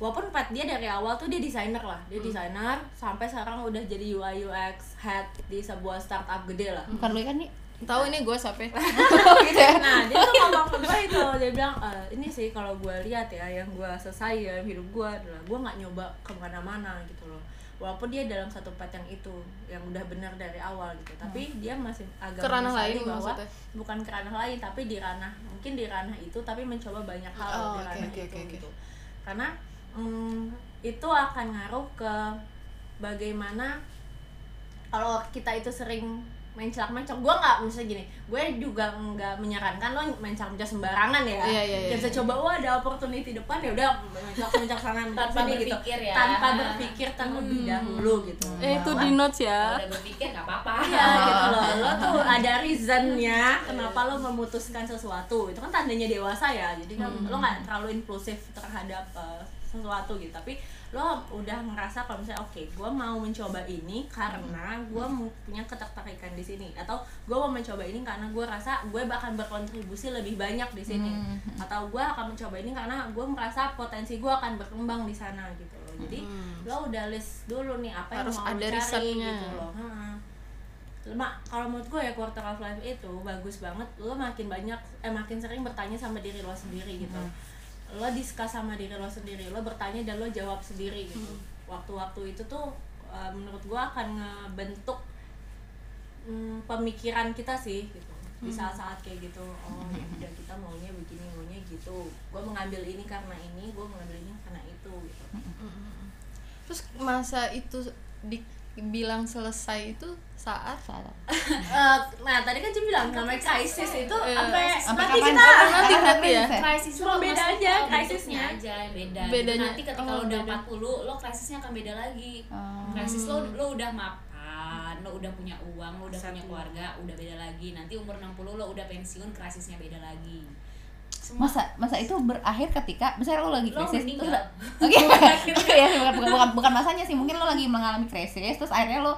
B: walaupun Pat dia dari awal tuh dia desainer lah. Dia desainer sampai sekarang udah jadi UI UX head di sebuah startup gede lah.
A: Bukan lu kan nih
C: tahu ini gue siapa (laughs)
A: gitu ya.
B: Nah dia tuh ngomong ke gue itu dia bilang "Eh, ini sih kalau gue lihat ya yang gue selesai dalam hidup gue adalah gue nggak nyoba ke mana-mana gitu loh. Walaupun dia dalam satu path yang itu yang udah benar dari awal gitu tapi dia masih agak
C: Ke ranah
B: menyesali
C: lain
B: bahwa
C: maksudnya?
B: bukan ke ranah lain tapi di ranah mungkin di ranah itu tapi mencoba banyak hal
C: Oh,
B: di ranah
C: oke,
B: itu
C: oke, oke.
B: gitu. Karena mm, itu akan ngaruh ke bagaimana kalau kita itu sering main celak mencok gue nggak misalnya gini gue juga nggak menyarankan lo main celak mencok sembarangan ya.
C: Iya, iya, iya.
B: kita coba wah ada opportunity depan ya udah main celak mencok sana
D: Tanpa
B: sini gitu
D: berpikir ya.
B: tanpa berpikir terlebih dahulu gitu.
C: Eh itu di notes ya.
D: Kalau udah berpikir nggak apa-apa.
B: Iya gitu loh, lo tuh ada reasonnya kenapa lo memutuskan sesuatu. Itu kan tandanya dewasa ya. Jadi kan lo nggak terlalu impulsif terhadap uh, sesuatu gitu. Tapi lo udah ngerasa kalau misalnya oke gue mau mencoba ini karena gue punya ketertarikan di sini. Atau gue mau mencoba ini karena gue rasa gue bakal berkontribusi lebih banyak di sini. Atau gue akan mencoba ini karena gue merasa potensi gue akan berkembang di sana gitu loh. Jadi lo udah list dulu nih apa
C: Harus
B: yang mau
C: ada
B: cari
C: risetnya.
B: gitu loh. Ha. Mak, kalau menurut gue ya quarter of life itu bagus banget. Lo makin banyak eh makin sering bertanya sama diri lo sendiri gitu lo discuss sama diri lo sendiri lo bertanya dan lo jawab sendiri gitu. Waktu-waktu itu tuh uh, menurut gue akan ngebentuk mm, pemikiran kita sih gitu. Di saat-saat kayak gitu oh ya udah kita maunya begini maunya gitu. Gue mengambil ini karena ini gue mengambil ini karena itu gitu.
C: Terus masa itu dibilang selesai itu saat
A: salah (laughs)
B: Eh, nah tadi kan Cim bilang namanya krisis itu
C: Iya.
B: sampai
A: Sampai
B: mati kita
C: Mati berarti ya?
D: krisis
B: Cuma
D: lo
B: beda aja, krisisnya.
D: aja beda
C: Bedanya-
D: nanti ketika
C: oh,
D: lo udah
C: beda.
D: 40 lo krisisnya akan beda lagi
A: Oh.
D: krisis lo lo udah mapan lo udah punya uang lo udah
B: Satu.
D: punya keluarga udah beda lagi nanti umur 60 lo udah pensiun krisisnya beda lagi Semua.
A: Masa masa itu berakhir ketika misalnya lo lagi
D: lo
A: krisis terus (laughs) oke. Ya (laughs) bukan, bukan bukan bukan masanya sih. Mungkin lo lagi mengalami krisis terus akhirnya lo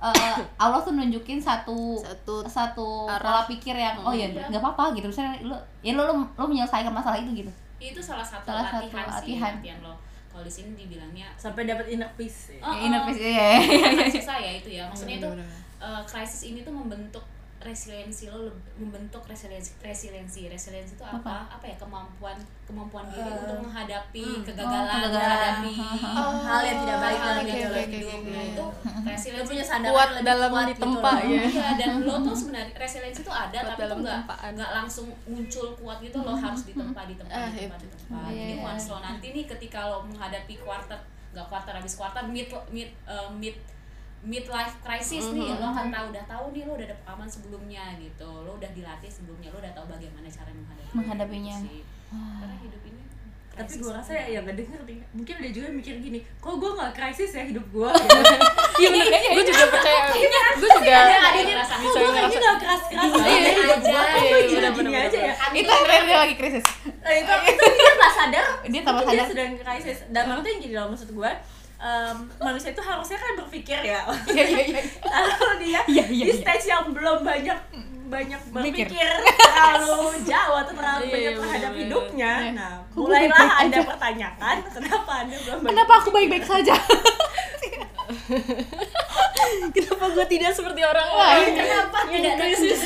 A: eh, (laughs) Allah tuh nunjukin satu
C: Satu
A: satu pola pikir yang oh ya
D: Iya.
A: nggak apa-apa gitu. Misalnya lu ya lu, lu lu menyelesaikan masalah itu gitu.
D: Itu salah satu
A: Salah satu
D: latihan,
A: latihan.
D: sih latihan. lo. Kalau di sini dibilangnya
B: sampai dapat inner peace ya.
D: Oh,
A: ya, inner
D: oh.
A: peace, iya, iya, iya.
D: Bukan susah ya itu ya. Maksudnya itu eh, krisis ini tuh membentuk resiliensi lo membentuk resiliensi resiliensi resiliensi itu apa apa, ya kemampuan kemampuan diri
B: Eh,
D: untuk menghadapi
B: hmm.
D: kegagalan,
A: Oh, kegagalan.
D: menghadapi
B: Oh, hal yang tidak baik
D: hal
B: dalam
D: hidup nah itu (laughs) resiliensi
B: punya sandaran
C: Kuat
B: lebih
C: dalam
B: kuat
C: ditempa,
B: gitu loh.
C: ya.
D: Iya, (laughs) dan lo tuh sebenarnya resiliensi itu ada
C: Kuat
D: tapi tuh nggak nggak langsung muncul kuat gitu lo harus ditempa ditempa
C: Ah,
D: ditempa,
C: iya.
D: ditempa.
A: Iya,
D: jadi
A: iya.
D: once lo nanti nih ketika lo menghadapi quarter nggak quarter habis quarter mid mid eh, mid mid life crisis nih
C: Mhm.
D: lo akan tahu udah tahu nih lo udah ada pengalaman sebelumnya gitu. Lo udah dilatih sebelumnya lo udah tahu bagaimana cara menghadapi
A: Menghadapinya.
D: gitu sih. karena hidup ini
B: tapi gue rasa ya gak denger nih mungkin ada juga yang mikir gini kok gue gak krisis ya hidup gue (laughs)
C: Iya bener, gue juga percaya. Gue juga
D: ada ada yang ngerasa
B: kok gue kayaknya gak keras-keras
D: Iya,
B: banget.
D: iya,
B: hidup gue
D: iya,
B: kok
C: iya,
B: gue gini gini aja ya.
A: itu terakhir dia lagi krisis.
B: Nah, itu itu dia gak sadar.
A: Dia tambah sadar.
B: sedang krisis. Dan itu yang jadi dalam maksud gue em, manusia itu harusnya kan berpikir ya.
A: Iya (laughs) iya iya.
B: Kalau dia
A: Iya, iya,
B: di stage yang belum banyak banyak
A: Mikir.
B: berpikir terlalu jauh atau terlalu banyak terhadap hidupnya. Nah mulailah anda
A: aja?
B: pertanyakan kenapa anda belum
A: kenapa aku baik-baik saja? (laughs)
C: Kenapa gue tidak seperti orang lain?
D: kenapa tidak krisis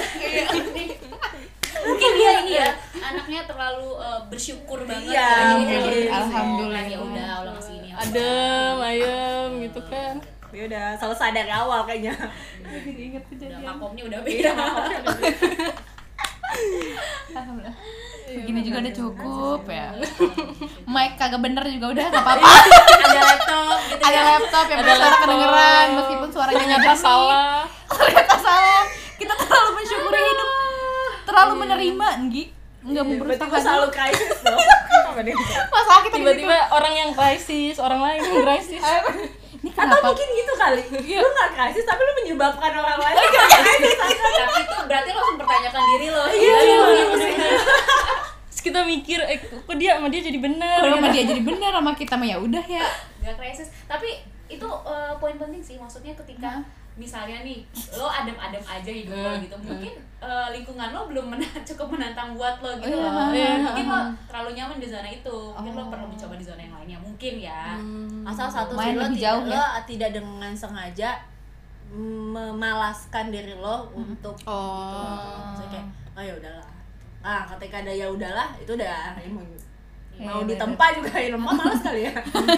D: mungkin dia ini ya anaknya terlalu eh, bersyukur banget
B: Iya.
A: Alhamdulillah.
D: ya udah Allah masih ini
C: Adem, ayem gitu kan
B: ya udah selesai dari awal kayaknya
A: jadi inget
D: udah
A: kejadian
D: makomnya udah beda
A: Alhamdulillah. Begini juga udah cukup ya. Mic kagak bener juga udah nggak apa-apa.
D: ada laptop gitu
A: Ada
D: ya.
A: laptop yang
C: Ada
A: suara kedengeran meskipun suaranya jernih.
C: salah
A: Ternyata salah. Kita terlalu mensyukuri hidup. Terlalu menerima, Nggi. Enggak mau
B: berarti
A: berusaha
B: gue selalu krisis nih
A: Masalah kita
C: Tiba-tiba orang yang krisis, orang lain yang krisis.
A: Ini
B: atau
A: kenapa?
B: mungkin gitu kali. Lu gak krisis tapi lu menyebabkan orang lain gak krisis. (laughs)
D: Tapi itu berarti lo harus mempertanyakan diri lo.
B: Iya, iya, iya.
C: kita mikir, eh kok dia sama dia jadi
A: Kalau sama dia jadi bener sama kita mah ya udah ya.
D: nggak krisis. Tapi itu eh, poin penting sih. Maksudnya ketika misalnya nih lo adem-adem aja hidup lo
C: Hmm.
D: gitu mungkin eh, lingkungan lo belum mena- (laughs) cukup menantang buat lo gitu
A: Iya.
D: loh
C: Iya.
D: mungkin lo terlalu nyaman di zona itu mungkin lo
A: Oh.
D: perlu mencoba di zona yang lainnya mungkin ya
C: Hmm.
B: asal satu sih lo tidak,
A: ya.
B: lo tidak dengan sengaja memalaskan diri lo untuk
C: Oh.
B: Maksudnya kayak oh ya udahlah ah ketika ada ya udahlah itu udah ya mau
A: Iya, bener.
B: ditempa juga ya lemah malas kali ya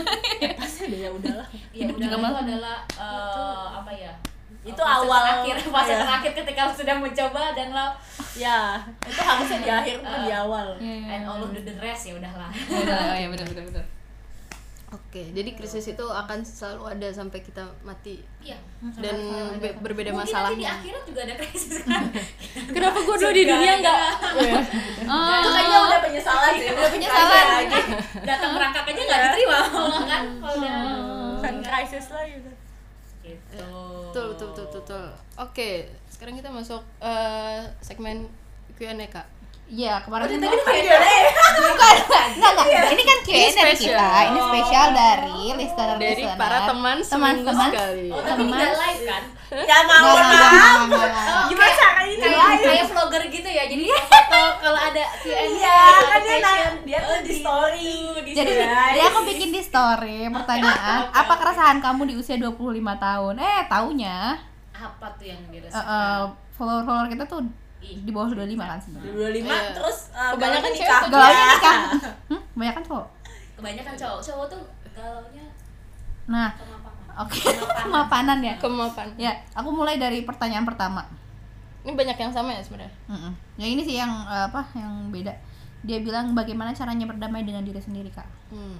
B: (laughs) pasti ada ya udahlah
D: ya
A: Hidup
D: udah
A: juga
D: itu
A: malah.
D: adalah eh, apa ya
B: Itu
D: fase
B: awal-
D: terakhir fase
B: iya.
D: terakhir ketika lo sedang mencoba dan lo
B: ya itu harusnya di akhir bukan di awal
D: and all of the rest ya udahlah
A: Ya udah, oh ya benar benar benar.
C: Oke, jadi krisis itu akan selalu ada sampai kita mati.
D: Iya.
C: Dan be- berbeda
D: mungkin nanti di
C: masalahnya.
D: akhirat juga ada krisis (laughs) kan?
C: Kenapa gue dulu di dunia enggak? (laughs)
A: Oh.
B: itu kayaknya udah penyesalan sih udah
A: penyesalan.
B: lagi
D: datang merangkak aja nggak diterima kan? Kalau udah
B: kan krisis lagi udah
D: gitu
C: Betul, betul, betul, betul. Oke, sekarang kita masuk eh, segmen Q&A kak.
A: Iya, kemarin kan
B: tadi
A: bukan,
B: udah deh
A: enggak, enggak. Ini kan Q&A
C: Ini
A: dari kita. Ini spesial dari listener
C: Dari
A: listener.
C: para teman seminggu
A: teman
C: sekali.
D: oh tapi
A: Teman.
D: live kan
B: ya mau maaf gimana caranya
D: kayak
B: lain
D: kayak vlogger gitu ya jadi dia foto kalau ada Q&A
B: Iya, kan dia dia tuh di story.
D: Tuh, di
A: Jadi,
D: story.
A: jadi aku bikin di story pertanyaan, (laughs) apa keresahan kamu di usia 25 tahun? Eh, taunya
D: apa tuh yang
A: eh,
D: dirasakan
A: eh, follower-follower kita tuh. Di bawah 25 kan sebenarnya.
B: 25
C: Iya.
B: terus uh,
C: Kebanyakan cewek
B: nikah.
C: tuh
A: Galaunya
B: Ya.
A: nikah. Hmm, kebanyakan cowok.
D: kebanyakan cowok cowok tuh galaunya
A: Nah,
D: kemapanan
A: oke. Kemapanan ya.
C: Kemapan.
A: Ya, aku mulai dari pertanyaan pertama.
C: Ini banyak yang sama ya sebenarnya.
A: Mm-mm. Yang ini sih yang eh, apa? Yang beda. Dia bilang bagaimana caranya berdamai dengan diri sendiri, Kak.
C: Hmm.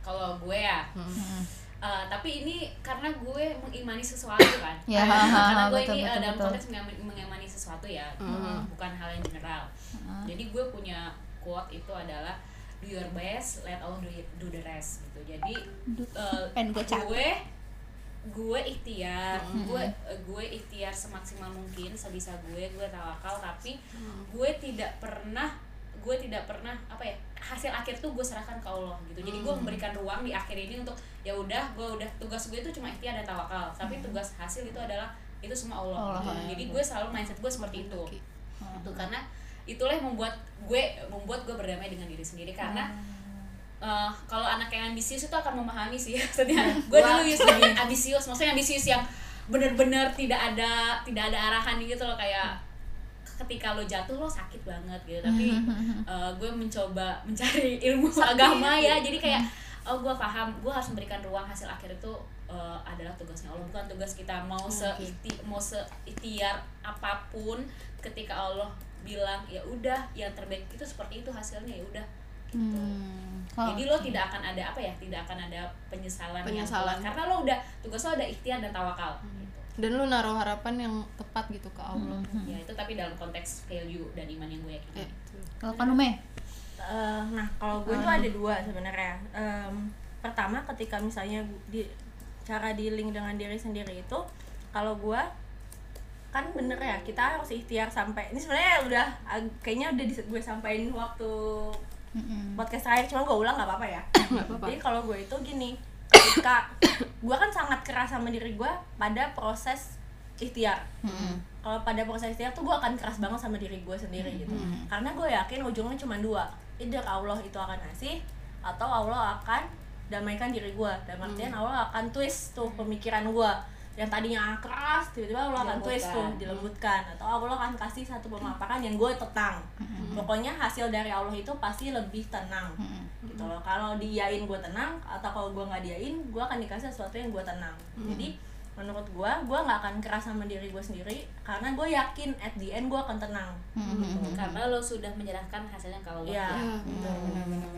D: kalau gue ya
C: Hmm.
D: Eh, tapi ini karena gue mengimani sesuatu kan (coughs)
A: Ya,
D: karena,
A: ha, ha,
D: karena gue
A: betul,
D: ini
A: betul,
D: dalam
A: betul.
D: konteks mengimani, sesuatu ya
C: Mhm.
D: bukan hal yang general
A: Heeh.
D: jadi gue punya quote itu adalah do your best let Allah do, do the rest gitu jadi
A: pengen (laughs) gue
D: gue gue ikhtiar
A: Mhm.
D: gue eh, gue ikhtiar semaksimal mungkin sebisa gue gue tawakal tapi
A: Mm.
D: gue tidak pernah gue tidak pernah apa ya hasil akhir tuh gue serahkan ke Allah gitu. Jadi
A: Hmm.
D: gue memberikan ruang di akhir ini untuk ya udah gue udah tugas gue itu cuma ikhtiar dan tawakal. Tapi tugas hasil itu adalah itu semua Allah,
A: Hmm. Allah,
D: gitu.
A: ya.
D: jadi gue selalu mindset gue seperti itu. Itu karena itulah yang membuat gue membuat gue berdamai dengan diri sendiri. Karena eh, kalau anak yang ambisius itu akan memahami sih (laughs) maksudnya. Gue dulu lebih ambisius maksudnya ambisius yang bener-bener tidak ada tidak ada arahan gitu loh kayak ketika lo jatuh lo sakit banget gitu tapi (laughs) eh, gue mencoba mencari (laughs) ilmu agama ya jadi kayak oh gue paham gue harus memberikan ruang hasil akhir itu eh, adalah tugasnya Allah bukan tugas kita mau se mau seikhtiar apa pun ketika Allah bilang ya udah yang terbaik itu seperti itu hasilnya ya udah gitu.
A: Hmm. Kalau-
D: Jadi lo tidak akan ada apa ya, tidak akan ada penyesalan, yang
C: Penyesalan.
D: berat. karena lo udah tugas lo ada ikhtiar dan tawakal. Gitu.
C: Dan lu naruh harapan yang tepat gitu ke Allah
D: Ya itu tapi dalam konteks value dan iman yang gue yakini.
C: Ya, itu.
A: Kalau kan Ume?
B: Eh, nah kalau gue tuh ada dua sebenarnya Em, pertama ketika misalnya di cara dealing dengan diri sendiri itu kalau gue kan bener ya kita harus ikhtiar sampai ini sebenarnya udah kayaknya udah gue sampaikan waktu
A: Mm-mm.
B: podcast terakhir cuma gue ulang nggak apa-apa ya (coughs)
C: Nggak apa-apa.
B: jadi kalau gue itu gini ketika gue kan sangat keras sama diri gue pada proses ikhtiar.
A: Mm-mm.
B: kalau pada proses ikhtiar tuh gue akan keras banget sama diri gue sendiri gitu. Karena gue yakin ujungnya cuma dua either Allah itu akan ngasih atau Allah akan damaikan diri gue dan artian Allah akan twist tuh pemikiran gue yang tadinya keras tiba-tiba Allah akan twist tuh dilembutkan. atau Allah akan kasih satu pemaparan yang gue tenang pokoknya hasil dari Allah itu pasti lebih tenang. Gitu loh. Kalau diain gue tenang atau kalau gue nggak diain gue akan dikasih sesuatu yang gue tenang. Jadi menurut gue gue nggak akan keras sama diri gue sendiri karena gue yakin at the end gue akan tenang.
A: Mm-mm.
D: Karena lo sudah menyerahkan hasilnya ke Allah.
B: ya
C: Ya,
B: gitu.
A: benar-benar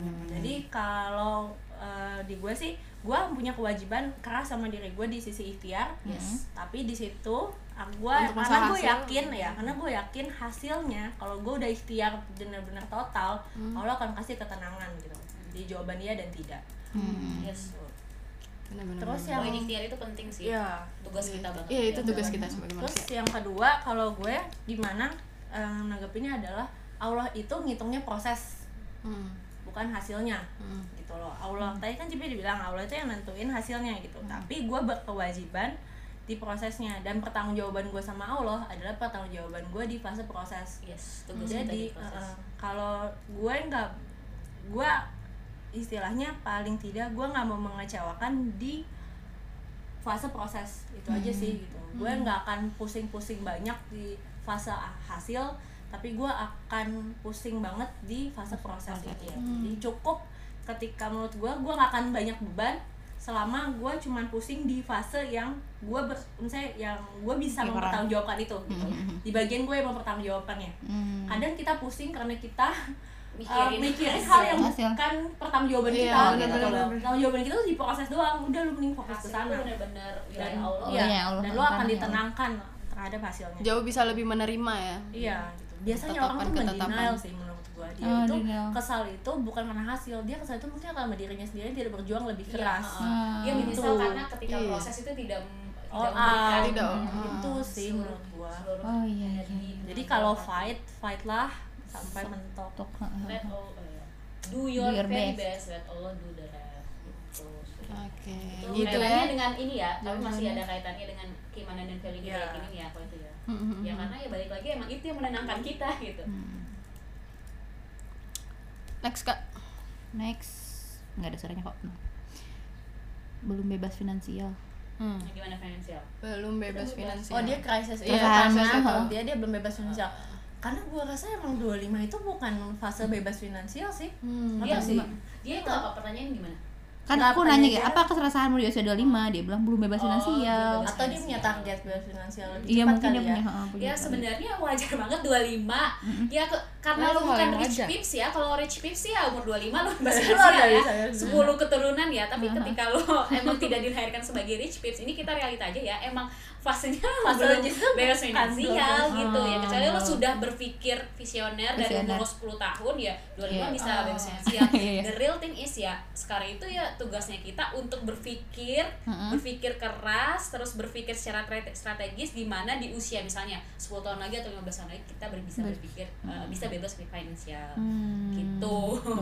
B: jadi kalau eh, di gue sih gue punya kewajiban keras sama diri gue di sisi ikhtiar
D: Yes.
B: tapi di situ ah, gue karena gue
C: hasil.
B: yakin ya karena gue yakin hasilnya kalau gue udah ikhtiar benar-benar total Allah akan kasih ketenangan gitu di jawaban dia dan tidak
D: Yes.
C: Benar-benar.
B: terus
D: Poin
B: yang
D: ikhtiar itu penting sih.
B: ya
D: Tugas kita banget.
C: Iya itu
D: Ya.
C: tugas kita sebagai
B: Terus
C: manusia.
B: yang kedua kalau gue gimana eh, nanggepinnya adalah Allah itu ngitungnya proses
C: Hmm.
B: Bukan hasilnya.
C: Hmm.
B: gitu loh. Allah tadi kan Cipi dibilang Allah itu yang nentuin hasilnya gitu. Tapi gue berkewajiban di prosesnya. Dan pertanggungjawaban gue sama Allah adalah pertanggungjawaban gue di fase proses.
D: Yes, kita
B: jadi
D: proses.
B: eh, kalau gue nggak gue istilahnya paling tidak gue nggak mau mengecewakan di fase proses. Itu aja sih gitu. Gue nggak akan pusing-pusing banyak di fase hasil tapi gue akan pusing banget di fase proses itu jadi cukup ketika menurut gue gue nggak akan banyak beban selama gue cuman pusing di fase yang gue ber, misalnya yang gue bisa
A: kurang.
B: mempertanggungjawabkan itu gitu di bagian gue yang mempertanggungjawabkannya
A: Hmm.
B: kadang kita pusing karena kita
D: Mikirin
B: uh, mikirin
D: hasil.
B: hal yang
A: Hasil.
B: bukan pertanggungjawaban
C: Iya,
B: kita gitu loh pertanggungjawaban kita tuh di proses doang udah lu mending fokus ke sana
D: benar-benar
B: dan
D: wilayah Allah.
A: Allah
B: dan lo akan
A: ya.
B: ditenangkan terhadap hasilnya
C: Jauh bisa lebih menerima ya.
B: iya gitu biasanya orang tuh mendenial sih menurut gua dia
A: Oh,
B: itu
A: denial.
B: kesal itu bukan karena hasil dia kesal itu mungkin karena dirinya sendiri tidak berjuang lebih
D: Iya,
B: keras
D: heeh. Dia menyesal
B: Gitu.
D: karena ketika
C: Iya.
D: proses itu tidak
B: Oh, ah,
C: Tidak.
B: itu sih
D: seluruh-
B: menurut gua
A: Oh, iya,
D: energi,
B: jadi kalau fight fight lah sampai mentok
A: heeh.
D: let all ya. do your,
A: Do your
D: very
A: best.
D: best. let Allah do the rest gitu
C: Oke,
D: Itu
C: gitu
D: kaitannya
C: ya.
D: dengan ini ya tapi masih ada kaitannya dengan keimanan dan value
B: Iya.
D: yakinin ya kalau itu ya
C: Hmm,
D: ya karena ya balik lagi emang itu yang menenangkan kita gitu
C: Next kak.
A: Next, nggak ada suaranya kok. Belum bebas finansial.
C: Hmm.
D: Nah, gimana finansial
C: Belum bebas finansial.
B: Oh dia krisis
A: Iya, krisis
B: karena
A: itu.
B: dia dia belum bebas finansial. Karena gua rasa emang 25 itu bukan fase bebas finansial sih.
C: Hmm.
D: Iya,
B: sih?
D: dia itu apa pertanyaan gimana
A: Kan
B: Nggak,
A: aku nanya kayak apa keresahanmu di usia 25? Dia bilang belum bebas
D: Oh,
A: finansial.
B: Atau dia punya target bebas finansial lebih
A: Iya
B: cepat
A: mungkin
B: kali
A: dia
B: ya.
A: punya, punya
D: ya
A: target.
D: sebenarnya wajar banget 25 ya ke, karena
C: Itu
D: lo
C: hal
D: bukan rich
C: wajar.
D: pips ya kalau rich pips ya umur 25 lo bebas finansial ya
B: bisa ya.
D: 10 keturunan ya tapi ketika lo (laughs) emang tidak dilahirkan sebagai rich pips ini kita realita aja ya emang fasenya
B: Fase
D: belum
B: justru
D: bebas
B: bukan
D: finansial gitu ya
A: Ah,
D: kecuali lo
A: belum.
D: sudah berpikir visioner dari umur lo 10 tahun ya 25
A: Iya.
D: bisa
B: Ah.
D: bebas finansial (laughs)
A: Iya, iya.
D: the real thing is ya sekarang itu ya tugasnya kita untuk berpikir
A: Mm-mm.
D: berpikir keras terus berpikir secara strate- strategis di mana di usia misalnya 10 tahun lagi atau 15 tahun lagi kita ber- bisa
A: Ber-
D: berpikir uh, bisa bebas finansial
A: Hmm,
D: gitu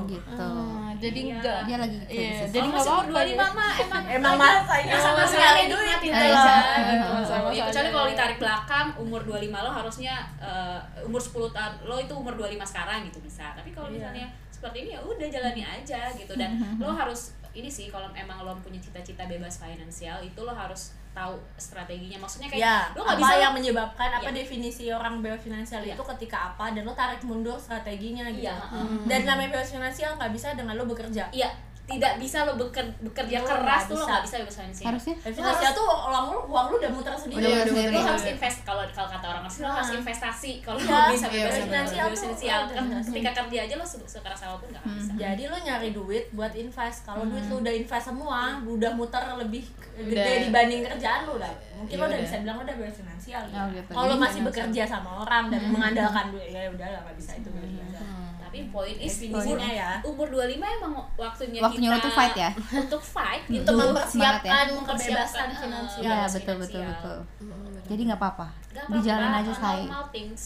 A: gitu
C: Ah, jadi
D: Iya.
C: enggak
A: dia lagi
C: Iya,
A: krisis.
C: jadi
D: Oh, masih umur
C: apa-apa
D: 25 mah emang
B: Emang
D: lagi-
B: masa
D: ya,
B: sama sekali duit
A: gitu
D: aja
A: lah.
D: gitu.
C: Sama
D: Ya, kecuali
C: saja.
D: kalau ditarik belakang umur 25 lo harusnya uh, umur 10 tahun lo itu umur 25 sekarang gitu bisa tapi kalau
B: Iya.
D: misalnya seperti ini ya udah jalani aja gitu dan (laughs) lo harus ini sih kalau emang lo punya cita-cita bebas finansial itu lo harus tahu strateginya maksudnya kayak
B: ya
D: lo nggak
B: apa
D: bisa
B: yang menyebabkan apa
D: Iya.
B: definisi orang bebas finansial
D: Iya.
B: itu ketika apa dan lo tarik mundur strateginya gitu
D: Iya,
B: dan namanya bebas finansial nggak bisa dengan lo bekerja
D: iya tidak bisa lo beker, bekerja
B: Lo
D: keras tuh lo
B: bisa.
D: nggak bisa bebas finansial
A: harusnya?
B: Bebas finansial tuh uang lo uang lo udah muter sendiri.
A: Udah
C: Iya,
A: muter
C: udah
A: sendiri.
D: lo harus invest kalau kalau kata orang asli lo harus
B: Nah.
D: investasi kalau
B: Iya,
D: lo bisa
C: iya,
D: bebas
C: benar.
D: finansial finansial
B: udah
D: kan? Ketika kerja aja lo se- sekeras apa pun nggak akan bisa.
B: Jadi lo nyari duit buat invest. Kalau duit lo udah invest semua udah muter lebih gede
C: Udah.
B: dibanding kerjaan lo udah. Mungkin
C: Ya
B: lo udah
C: udah.
B: bisa bilang lo udah bebas finansial
A: Oh, gitu.
B: kalau lo masih bekerja sama orang dan mengandalkan duit ya udah lah nggak bisa itu. Bebas finansial
D: tapi poin is
B: ya.
D: umur 25 emang waktunya,
A: Waktunya
D: kita
A: tuh fight ya?
D: untuk fight (laughs) gitu
B: untuk mempersiapkan
A: ya.
D: Mempersiapkan,
B: finansial
A: Iya
D: bebas
A: betul betul betul. Jadi nggak apa-apa. Dijalanin
D: apa-apa,
A: aja say.
D: normal things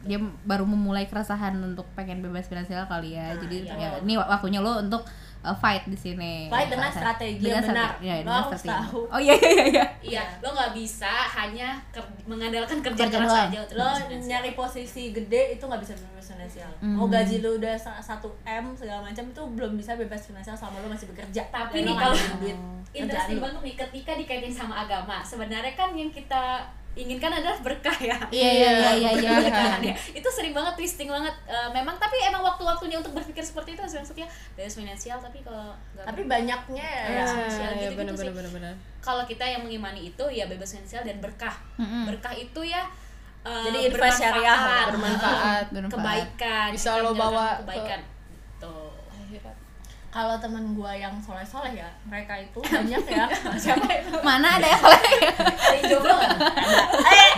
A: Dia baru memulai keresahan untuk pengen bebas finansial kali ya.
B: Nah,
A: Jadi
B: iya.
A: ya, ini waktunya lo untuk uh, fight di sini.
B: Fight dengan strategi
A: dengan
B: yang benar.
A: strategi- ya,
B: Lo
A: dengan
B: harus
A: strategi.
B: tahu.
A: Oh iya iya iya. iya.
D: Iya, lo nggak bisa hanya ker- mengandalkan kerja,
A: Kerja
D: keras aja
B: lo nyari posisi gede itu nggak bisa bebas finansial mau
A: Hmm.
B: gaji lo udah sa- satu m segala macam itu belum bisa bebas finansial selama lo masih bekerja
D: Tapi
B: Dan
D: nih kalau
B: duit kerjaan
D: Interesting banget nih ketika dikaitin sama agama. Sebenarnya kan yang kita inginkan adalah berkah ya.
A: Iya iya iya iya iya.
D: Berkah ya. Itu sering banget twisting banget. Eh, memang tapi emang waktu-waktunya untuk berpikir seperti itu maksudnya bebas finansial tapi kalau
B: tapi banyaknya ya
C: benar benar
D: kalau kita yang mengimani itu ya bebas finansial dan berkah.
A: Mm-mm.
D: Berkah itu ya eh,
B: Jadi invest syariah,
C: bermanfaat
A: Bermanfaat.
D: kebaikan
C: Bisa lo bawa ke-
D: kebaikan tuh
B: kalau teman gua yang soleh soleh ya mereka itu banyak ya (laughs) siapa itu
A: Mana ada yang
D: ada (laughs) yang jomblo nggak
B: eh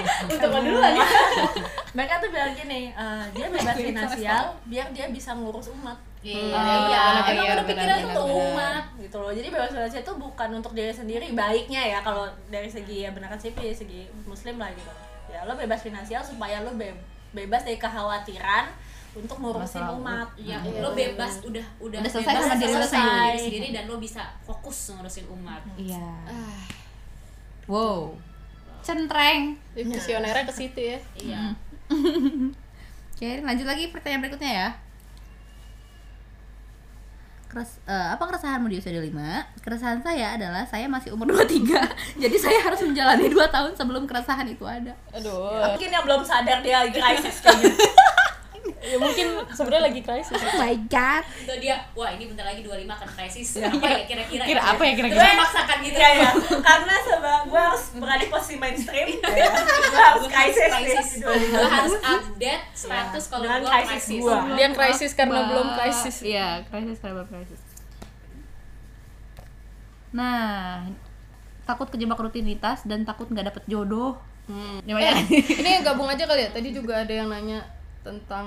D: untuk lo duluan ya (laughs)
B: mereka tuh bilang gini eh, dia bebas finansial biar dia bisa ngurus umat
D: iya
C: benar,
D: iya
C: benar,
D: emang
C: benar,
D: udah pikiran
C: benar,
D: tuh
C: benar.
D: umat
B: gitu loh. Jadi bebas finansial itu bukan untuk diri sendiri baiknya ya kalau dari segi ya benar sih segi muslim lah gitu. Ya lo bebas finansial supaya lo be- bebas dari kekhawatiran untuk ngurusin umat.
D: ya
C: Iya,
D: lo
C: benar,
D: bebas udah udah
A: Udah selesai
D: bebas
A: sama diri lo
D: selesai
B: sendiri.
D: dan lo bisa fokus ngurusin umat.
A: Iya.
C: ah.
A: Wow. Centreng.
C: jadi visionernya ke situ ya.
D: Iya. (laughs)
A: Oke, lanjut lagi pertanyaan berikutnya ya. Keres, eh, apa keresahanmu di usia 25? Keresahan saya adalah saya masih umur (laughs) 23 Jadi saya harus menjalani 2 tahun sebelum keresahan itu ada.
C: Aduh.
B: Mungkin yang belum sadar dia lagi krisis kayaknya (laughs)
C: ya mungkin sebenarnya lagi krisis
A: Oh my god.
D: Itu dia wah ini bentar lagi 25 akan krisis. Apa ya kira-kira
A: Kira apa ya kira-kira?
D: Terus memaksakan gitu.
B: Iya ya, karena sebab gue harus berada di posisi mainstream, gue harus krisis nih.
D: gue harus update status kalau gue
B: krisis
C: dia krisis karena
A: Wah,
C: belum krisis.
A: Iya, krisis karena belum krisis. Nah, takut kejebak rutinitas dan takut nggak dapet jodoh.
C: Hmm.
A: Ini banyak
C: ini gabung aja kali ya? Tadi juga ada yang nanya tentang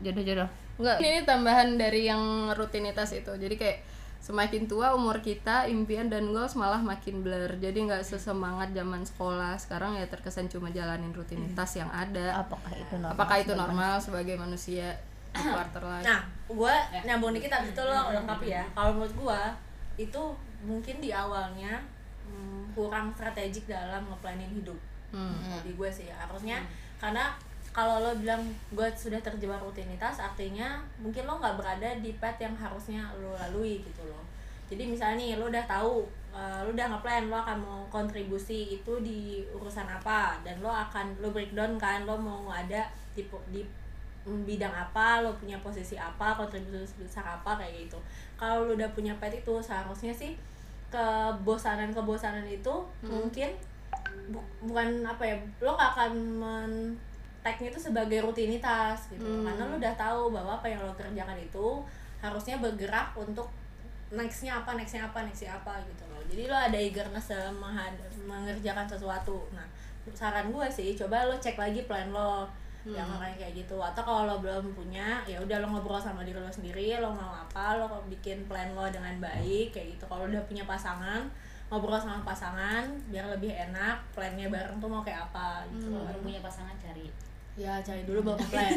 A: jodoh-jodoh
C: Enggak, ini tambahan dari yang rutinitas itu. Jadi kayak semakin tua umur kita, impian dan goals malah makin blur. Jadi nggak sesemangat zaman sekolah. Sekarang ya terkesan cuma jalanin rutinitas yang ada.
A: Apakah itu normal?
C: Apakah itu normal sebagai manusia di quarter life?
B: Nah, gue nyambung dikit abis itu lo lengkapi ya. Kalau menurut gue itu mungkin di awalnya hmm, kurang strategik dalam ngeplanin hidup.
C: Hmm.
B: Di gue sih harusnya karena kalau lo bilang gue sudah terjebak rutinitas artinya mungkin lo nggak berada di path yang harusnya lo lalui gitu loh. Jadi misalnya nih lo udah tahu eh, lo udah ngeplan lo akan mau kontribusi itu di urusan apa dan lo akan lo breakdown kan lo mau ada di di bidang apa lo punya posisi apa kontribusi besar apa kayak gitu. Kalau lo udah punya path itu seharusnya sih kebosanan kebosanan itu mungkin bu- bukan apa ya lo gak akan men tagnya itu sebagai rutinitas gitu.
C: Hmm.
B: karena lo udah tahu bahwa apa yang lo kerjakan itu harusnya bergerak untuk nextnya apa nextnya apa nextnya apa gitu loh. Jadi lo ada eagerness mengerjakan sesuatu. Nah saran gue sih coba lo cek lagi plan lo yang kayak kayak gitu. Atau kalau lo belum punya ya udah lo ngobrol sama diri lo sendiri lo mau apa lo bikin plan lo dengan baik kayak gitu. Kalau udah punya pasangan ngobrol sama pasangan biar lebih enak plannya bareng tuh mau kayak apa gitu.
D: Kalau baru punya pasangan cari
B: ya cari dulu bapak plan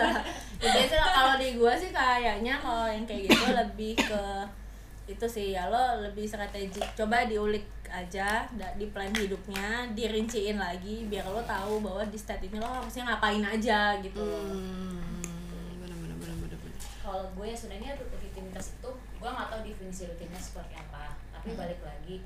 B: (laughs) ya, biasanya kalau di gua sih kayaknya kalau yang kayak gitu lebih ke itu sih ya lo lebih strategik coba diulik aja di plan hidupnya dirinciin lagi biar lo tahu bahwa di state ini lo harusnya ngapain aja gitu.
C: Hmm, bener bener bener bener bener.
D: kalau gue ya sebenarnya rutinitas itu gue nggak tahu definisi rutinitas seperti apa tapi balik lagi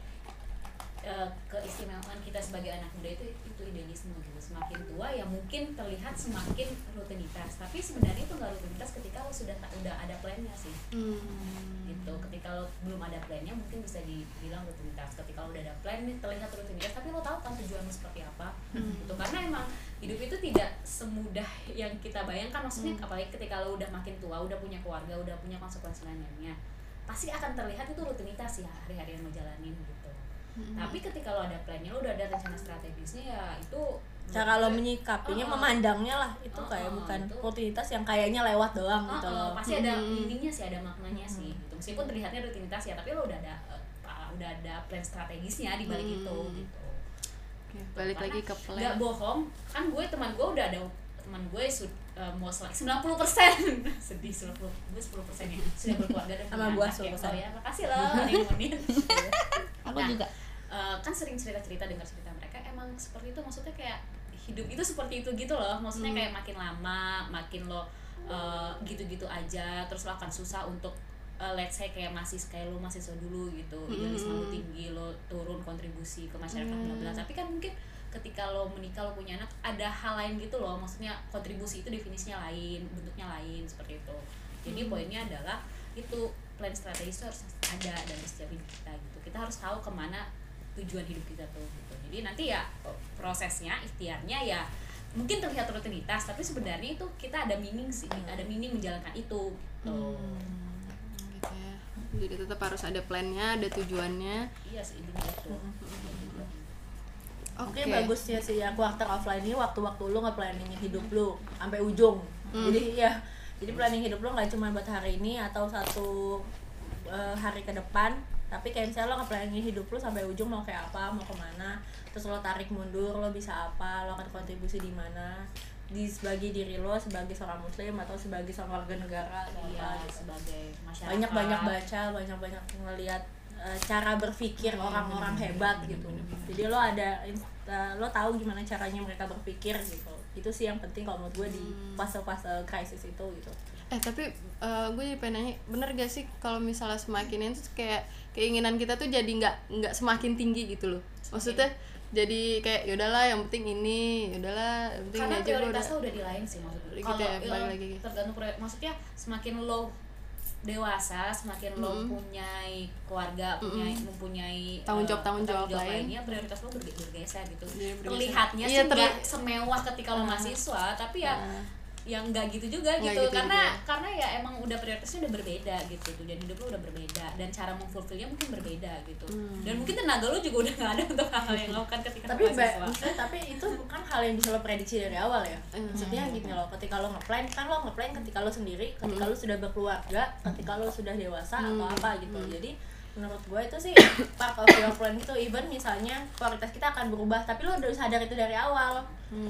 D: eh, keistimewaan kita sebagai anak muda itu itu idealisme gitu. Semakin tua ya mungkin terlihat semakin rutinitas. Tapi sebenarnya itu nggak rutinitas ketika lo sudah udah ada plannya sih.
C: Hmm.
D: gitu. Ketika lo belum ada plannya mungkin bisa dibilang rutinitas. Ketika lo udah ada plan terlihat rutinitas tapi lo tahu kan tujuan lo seperti apa. Gitu. Karena emang hidup itu tidak semudah yang kita bayangkan. Maksudnya apalagi ketika lo udah makin tua udah punya keluarga udah punya konsekuensi lainnya pasti akan terlihat itu rutinitas ya hari-hari yang lo jalanin gitu tapi ketika lo ada plannya lo udah ada rencana strategisnya ya itu
B: cara lo menyikapinya
D: Oh, oh.
B: memandangnya lah. Itu
D: Oh,
B: kayak
D: oh,
B: bukan
D: itu.
B: rutinitas yang kayaknya lewat doang
D: Oh,
B: gitu
D: oh,
B: loh.
D: pasti ada meaningnya sih ada maknanya sih gitu. Meskipun terlihatnya rutinitas ya tapi lo udah ada pa- udah ada plan strategisnya di balik itu gitu.
C: Oke, balik lagi ke plan.
D: Nggak bohong kan gue teman gue udah ada teman gue uh, mau selek 90% sedih 90 gue 10 persen ya. Sudah berkeluarga dan
B: Sama
D: anak ya.
B: 10%.
D: oh ya makasih loh honeymoon (laughs)
A: aku
D: Nah,
A: juga
D: Eh, kan sering cerita-cerita dengar cerita mereka emang seperti itu maksudnya kayak hidup itu seperti itu gitu loh. Maksudnya kayak makin lama makin lo eh, gitu-gitu aja terus lo akan susah untuk eh, let's say kayak masih kayak lo mahasiswa dulu gitu. Idealisme lo tinggi lo turun kontribusi ke masyarakat bla bla. Tapi kan mungkin ketika lo menikah lo punya anak ada hal lain gitu loh. Maksudnya kontribusi itu definisinya lain bentuknya lain seperti itu. Jadi poinnya adalah itu plan strategis itu harus ada dalam setiap kita gitu. Kita harus tahu ke mana tujuan hidup kita tuh gitu. Jadi nanti ya prosesnya ikhtiarnya ya mungkin terlihat rutinitas tapi sebenarnya itu kita ada meaning sih ada meaning menjalankan itu gitu.
C: Gitu ya. Jadi tetap harus ada plannya ada tujuannya.
D: Iya sih itu.
C: Oke
B: Oke. bagusnya sih ya quarter offline ini waktu-waktu lu nge-planningin hidup lu sampai ujung. Jadi ya jadi planning hidup lu nggak cuma buat hari ini atau satu eh, hari ke depan, tapi kayak misalnya lo nge-planningin hidup lu sampai ujung mau kayak apa, mau ke mana, terus lo tarik mundur, lo bisa apa, lo akan kontribusi di mana di sebagai diri lo sebagai seorang muslim atau sebagai seorang warga negara atau
D: iya
B: apa gitu.
D: sebagai masyarakat.
B: Banyak banyak baca banyak banyak ngelihat eh, cara berpikir orang-orang hebat gitu. jadi lo ada eh, lo tahu gimana caranya mereka berpikir gitu. Itu sih yang penting kalau menurut gue di fase-fase krisis itu gitu
C: eh tapi eh, gue jadi pengen nanya bener gak sih kalau misalnya semakin itu kayak keinginan kita tuh jadi nggak nggak semakin tinggi gitu loh? Maksudnya jadi kayak yaudahlah yang penting ini yaudahlah yang penting
D: karena
C: ini aja. Gue
D: prioritas
C: udah
D: udah di lain sih maksudnya
C: Gitu
D: kalau
C: ya,
D: ya,
C: balik lagi.
D: tergantung prioritas maksudnya semakin lo dewasa semakin lo punyai keluarga punyai mempunyai
C: Tanggung
D: eh,
C: jawab- tanggung jawab lain.
D: lainnya prioritas lo berge- bergeser gitu.
C: Iya, bergeser.
D: terlihatnya
C: Iya,
D: sih
C: terli-
D: nggak semewah ketika lo mahasiswa tapi ya yang nggak gitu juga gitu,
C: gitu
D: karena
C: juga.
D: karena ya emang udah prioritasnya udah berbeda gitu. Tujuan hidup lo udah berbeda dan cara memfulfillnya mungkin berbeda gitu. Dan mungkin tenaga lo juga udah nggak ada untuk hal-hal yang (laughs) lo lakukan ketika
B: tapi
D: lo mahasiswa
B: tapi itu bukan hal yang bisa lo prediksi dari awal ya? Maksudnya gini loh ketika lo ngeplan kan lo ngeplan ketika lo sendiri ketika lo sudah berkeluarga ketika lo sudah dewasa atau apa gitu. Jadi menurut gue itu sih (coughs) part of your plan itu even misalnya prioritas kita akan berubah tapi lo udah sadar itu dari awal.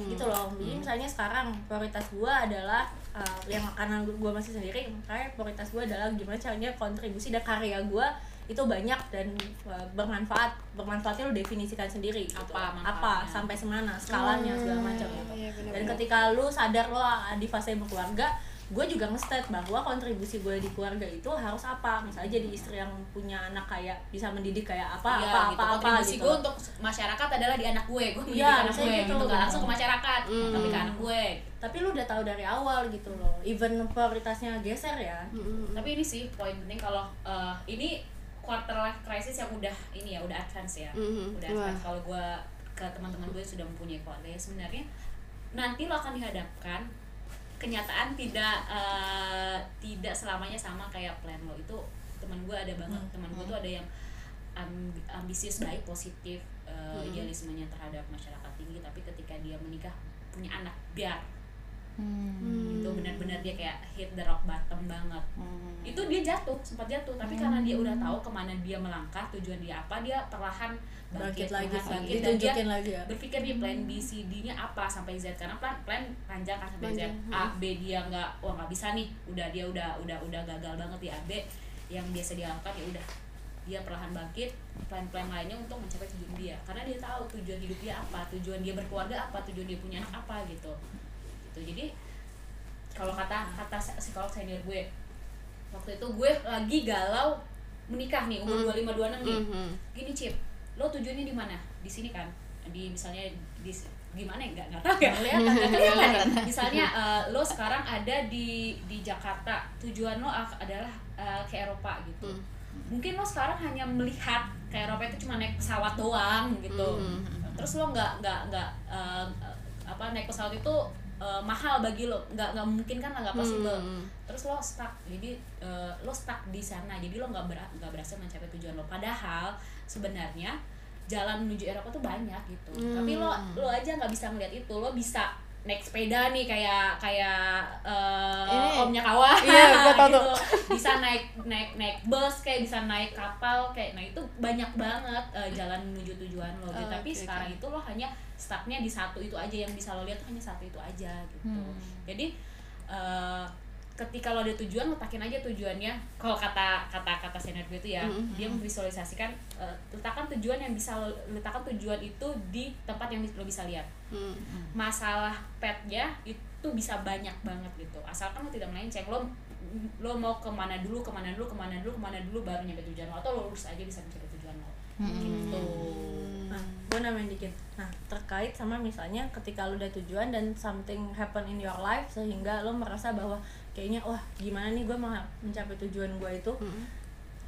B: Gitu loh jadi misalnya sekarang prioritas gue adalah uh, yang karena gue masih sendiri makanya prioritas gue adalah gimana caranya kontribusi dan karya gue itu banyak dan uh, bermanfaat bermanfaatnya lo definisikan sendiri gitu.
D: Apa
B: apa sampai semana skalanya segala macam gitu.
C: benar-benar.
B: dan ketika lu sadar lo di fase berkeluarga gue juga nge-state bahwa kontribusi gue di keluarga itu harus apa? Misalnya jadi istri yang punya anak kayak bisa mendidik kayak apa
D: Iya,
B: apa
D: gitu.
B: apa apa
D: kontribusi
B: gitu
D: gue untuk masyarakat adalah di anak gue. Gue mendidik
B: Iya,
D: anak gue
B: gitu.
D: gitu nggak langsung ke masyarakat tapi ke anak gue.
B: Tapi lu udah tahu dari awal gitu loh. Even prioritasnya geser ya.
D: Tapi ini sih poin penting kalau eh, ini quarter life crisis yang udah ini ya udah advance ya.
C: Mhm.
D: udah advance. Kalau gue ke teman-teman gue sudah mempunyai keluarga ya sebenarnya nanti lo akan dihadapkan kenyataan tidak eh, tidak selamanya sama kayak plan lo. Itu teman gue ada banget. Teman gue tuh ada yang amb- ambisius baik positif eh, idealismenya terhadap masyarakat tinggi tapi ketika dia menikah punya anak biar
A: Hmm.
D: itu benar-benar dia kayak hit the rock bottom banget.
A: Hmm.
D: itu dia jatuh sempat jatuh. Tapi karena dia udah tahu ke mana dia melangkah tujuan dia apa dia perlahan
B: bangkit
D: bangkit,
B: lagi
D: perlahan bangkit. Dan dia
B: lagi ya.
D: berpikir nih plan B C D nya apa sampai Z. Karena plan plan panjang kan sampai Z. A B dia nggak wah nggak bisa nih. Udah dia udah udah udah gagal banget di A B yang biasa dia lakukan ya udah. Dia perlahan bangkit plan-plan lainnya untuk mencapai tujuan dia. Karena dia tahu tujuan hidup dia apa tujuan dia berkeluarga apa tujuan dia punya anak apa gitu gitu. Jadi kalau kata kata psikolog senior gue waktu itu gue lagi galau menikah nih umur 25 26 nih.
C: Mhm.
D: gini Cip lo tujuannya di mana? Di sini kan? Di misalnya di gimana ya? Nggak nggak tahu ya. Nggak kelihatan ya? misalnya eh, lo sekarang ada di di Jakarta tujuan lo adalah eh, ke Eropa gitu.
C: Hmm.
D: mungkin lo sekarang hanya melihat ke Eropa itu cuma naik pesawat doang gitu.
C: Hmm.
D: terus lo nggak nggak nggak eh, apa naik pesawat itu eh, mahal bagi lo. Nggak nggak mungkin kan nggak possible
C: Hmm.
D: terus lo stuck. Jadi eh, lo stuck di sana. Jadi lo nggak ber- nggak berhasil mencapai tujuan lo. Padahal sebenarnya jalan menuju Eropa tuh banyak gitu. Tapi lo lo aja nggak bisa ngeliat itu. Lo bisa naik sepeda nih kayak kayak eh,
C: Ini-
D: omnya kawan
C: Iya, (laughs)
D: gitu. bisa naik naik naik bus kayak bisa naik kapal kayak nah itu banyak banget eh, jalan menuju tujuan lo gitu
C: Oh,
D: tapi
C: oke,
D: sekarang
C: oke.
D: itu lo hanya stucknya di satu itu aja yang bisa lo lihat hanya satu itu aja gitu
A: Hmm.
D: jadi eh, ketika lo ada tujuan letakin aja tujuannya kalau kata kata kata senior gue itu ya
C: Mhm.
D: dia memvisualisasikan eh, letakkan tujuan yang bisa lo letakkan tujuan itu di tempat yang lo bisa lihat
C: Hmm.
D: masalah petnya itu bisa banyak banget gitu asalkan lo tidak melenceng lo lo mau ke mana dulu ke mana dulu ke mana dulu ke mana dulu baru nyampe tujuan lo atau lo lurus aja bisa mencapai tujuan lo gitu
B: Nah, gue nambahin dikit. Nah, terkait sama misalnya ketika lu udah tujuan dan something happen in your life sehingga lo merasa bahwa kayaknya wah gimana nih gue mau mencapai tujuan gue itu
C: Hmm.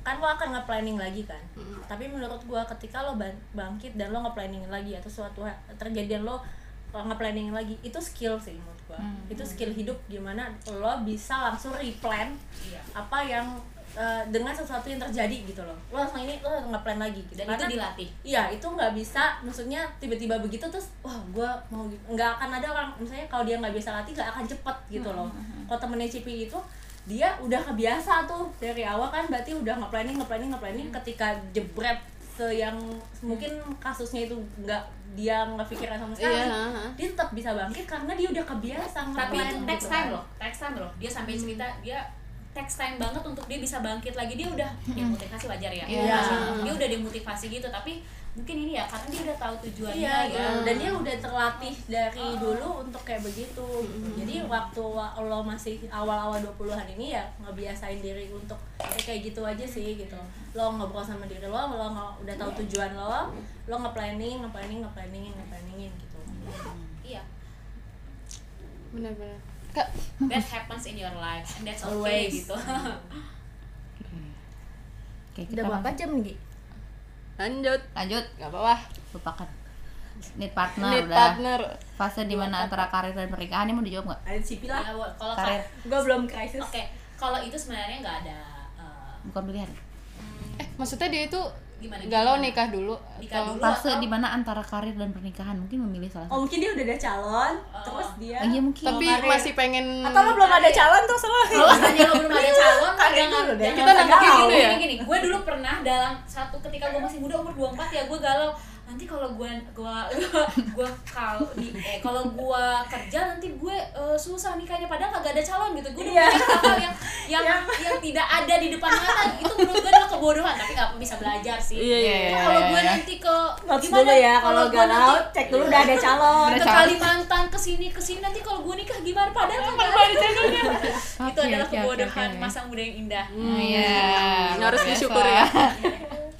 B: kan lo akan nge-planning lagi kan
C: Hmm.
B: tapi menurut gue ketika lo ban- bangkit dan lo nge-planning lagi atau suatu terjadian lo nge-planning lagi itu skill sih menurut gue
A: Hmm.
B: itu skill hidup gimana lo bisa langsung replan
D: iya
B: apa yang eh, dengan sesuatu yang terjadi gitu loh. Lo langsung ini lo nge-plan lagi gitu.
D: Dan
B: Karena-
D: itu dilatih
B: Iya itu nggak bisa, maksudnya tiba-tiba begitu terus wah gue mau nggak akan ada orang misalnya kalau dia nggak biasa latih nggak akan cepet gitu loh. Kalau temennya Cipi itu dia udah kebiasa tuh dari awal kan berarti udah nge planning nge planning nge planning ketika jebret se yang mungkin kasusnya itu nggak dia nggak pikiran sama sekali
C: Iya, ha-ha.
B: dia tetap bisa bangkit karena dia udah kebiasa
D: tapi itu text
B: gitu
D: time
B: kan.
D: loh text time loh. Dia sampai cerita dia text time banget untuk dia bisa bangkit lagi. Dia udah ya motivasi wajar ya.
A: Iya.
D: dia udah demotivasi gitu tapi mungkin ini ya karena dia udah tahu tujuannya
B: Iya,
D: ya
B: dan dia udah terlatih dari dulu untuk kayak begitu. Gitu. Jadi waktu wa- lo masih awal-awal 20-an ini ya ngebiasain diri untuk ya kayak gitu aja sih gitu. Lo ngobrol sama diri lo, lo nge- udah tahu tujuan lo, lo nge-planning, nge-planning, nge-planningin, nge-planningin gitu.
D: iya.
C: Benar-benar
D: that happens in your life and that's okay
B: Always.
D: gitu. (laughs) (laughs)
A: Oke, kita
B: Udah berapa jam Gi?
C: lanjut.
A: Lanjut.
C: Nggak apa-apa.
A: Lupakan. Need partner
C: Need
A: udah.
C: partner.
A: Fase di mana antara karir dan pernikahan? Ini mau dijawab nggak?
B: Ada Cipi
D: Ya, wo- kalau
A: karir.
D: Ka-
B: Gue belum krisis.
D: oke kalau itu sebenarnya nggak ada eh,
A: bukan pilihan?
C: eh maksudnya dia itu
D: Gimana,
C: galau
D: gimana?
C: nikah dulu
D: Nikah
C: atau
D: dulu.
A: fase
D: atau-
A: di mana antara karir dan pernikahan mungkin memilih salah
B: Oh
A: satu
B: mungkin dia udah ada calon,
D: Oh.
B: terus dia.
A: Oh, iya mungkin
C: tapi
B: karir.
C: masih pengen
B: Atau lo belum ada calon tuh soalnya.
D: kalau (laughs) misalnya lo belum ada calon
B: Karir
D: jangan
B: dulu deh.
D: jangan
C: Kita
D: galau.
C: gitu ya?
D: gini, gini gue dulu pernah dalam satu ketika gue masih muda umur 24 ya gue galau nanti kalau gue gua gua (laughs) kalau di eh kalau gue kerja nanti gue eh, susah nikahnya. Padahal kagak ada calon gitu. Gue udah
B: Iya.
D: mikir hal yang (laughs) yang yang tidak ada di depan mata. Itu menurut gue adalah kebodohan tapi nggak bisa belajar sih.
C: Iya, iya,
A: iya,
D: kalau
A: iya,
D: gue
A: iya.
D: nanti ke
B: Notes
D: gimana?
B: dulu ya kalau galau,
D: nanti
B: cek dulu udah ada calon.
A: Udah
D: ke. Kalimantan ke sini ke sini nanti kalau gue nikah gimana? Padahal kan ada. calonnya (laughs) itu adalah kebodohan masa muda yang indah.
A: Oh, iya.
C: Harus
A: luar biasa.
C: disyukur ya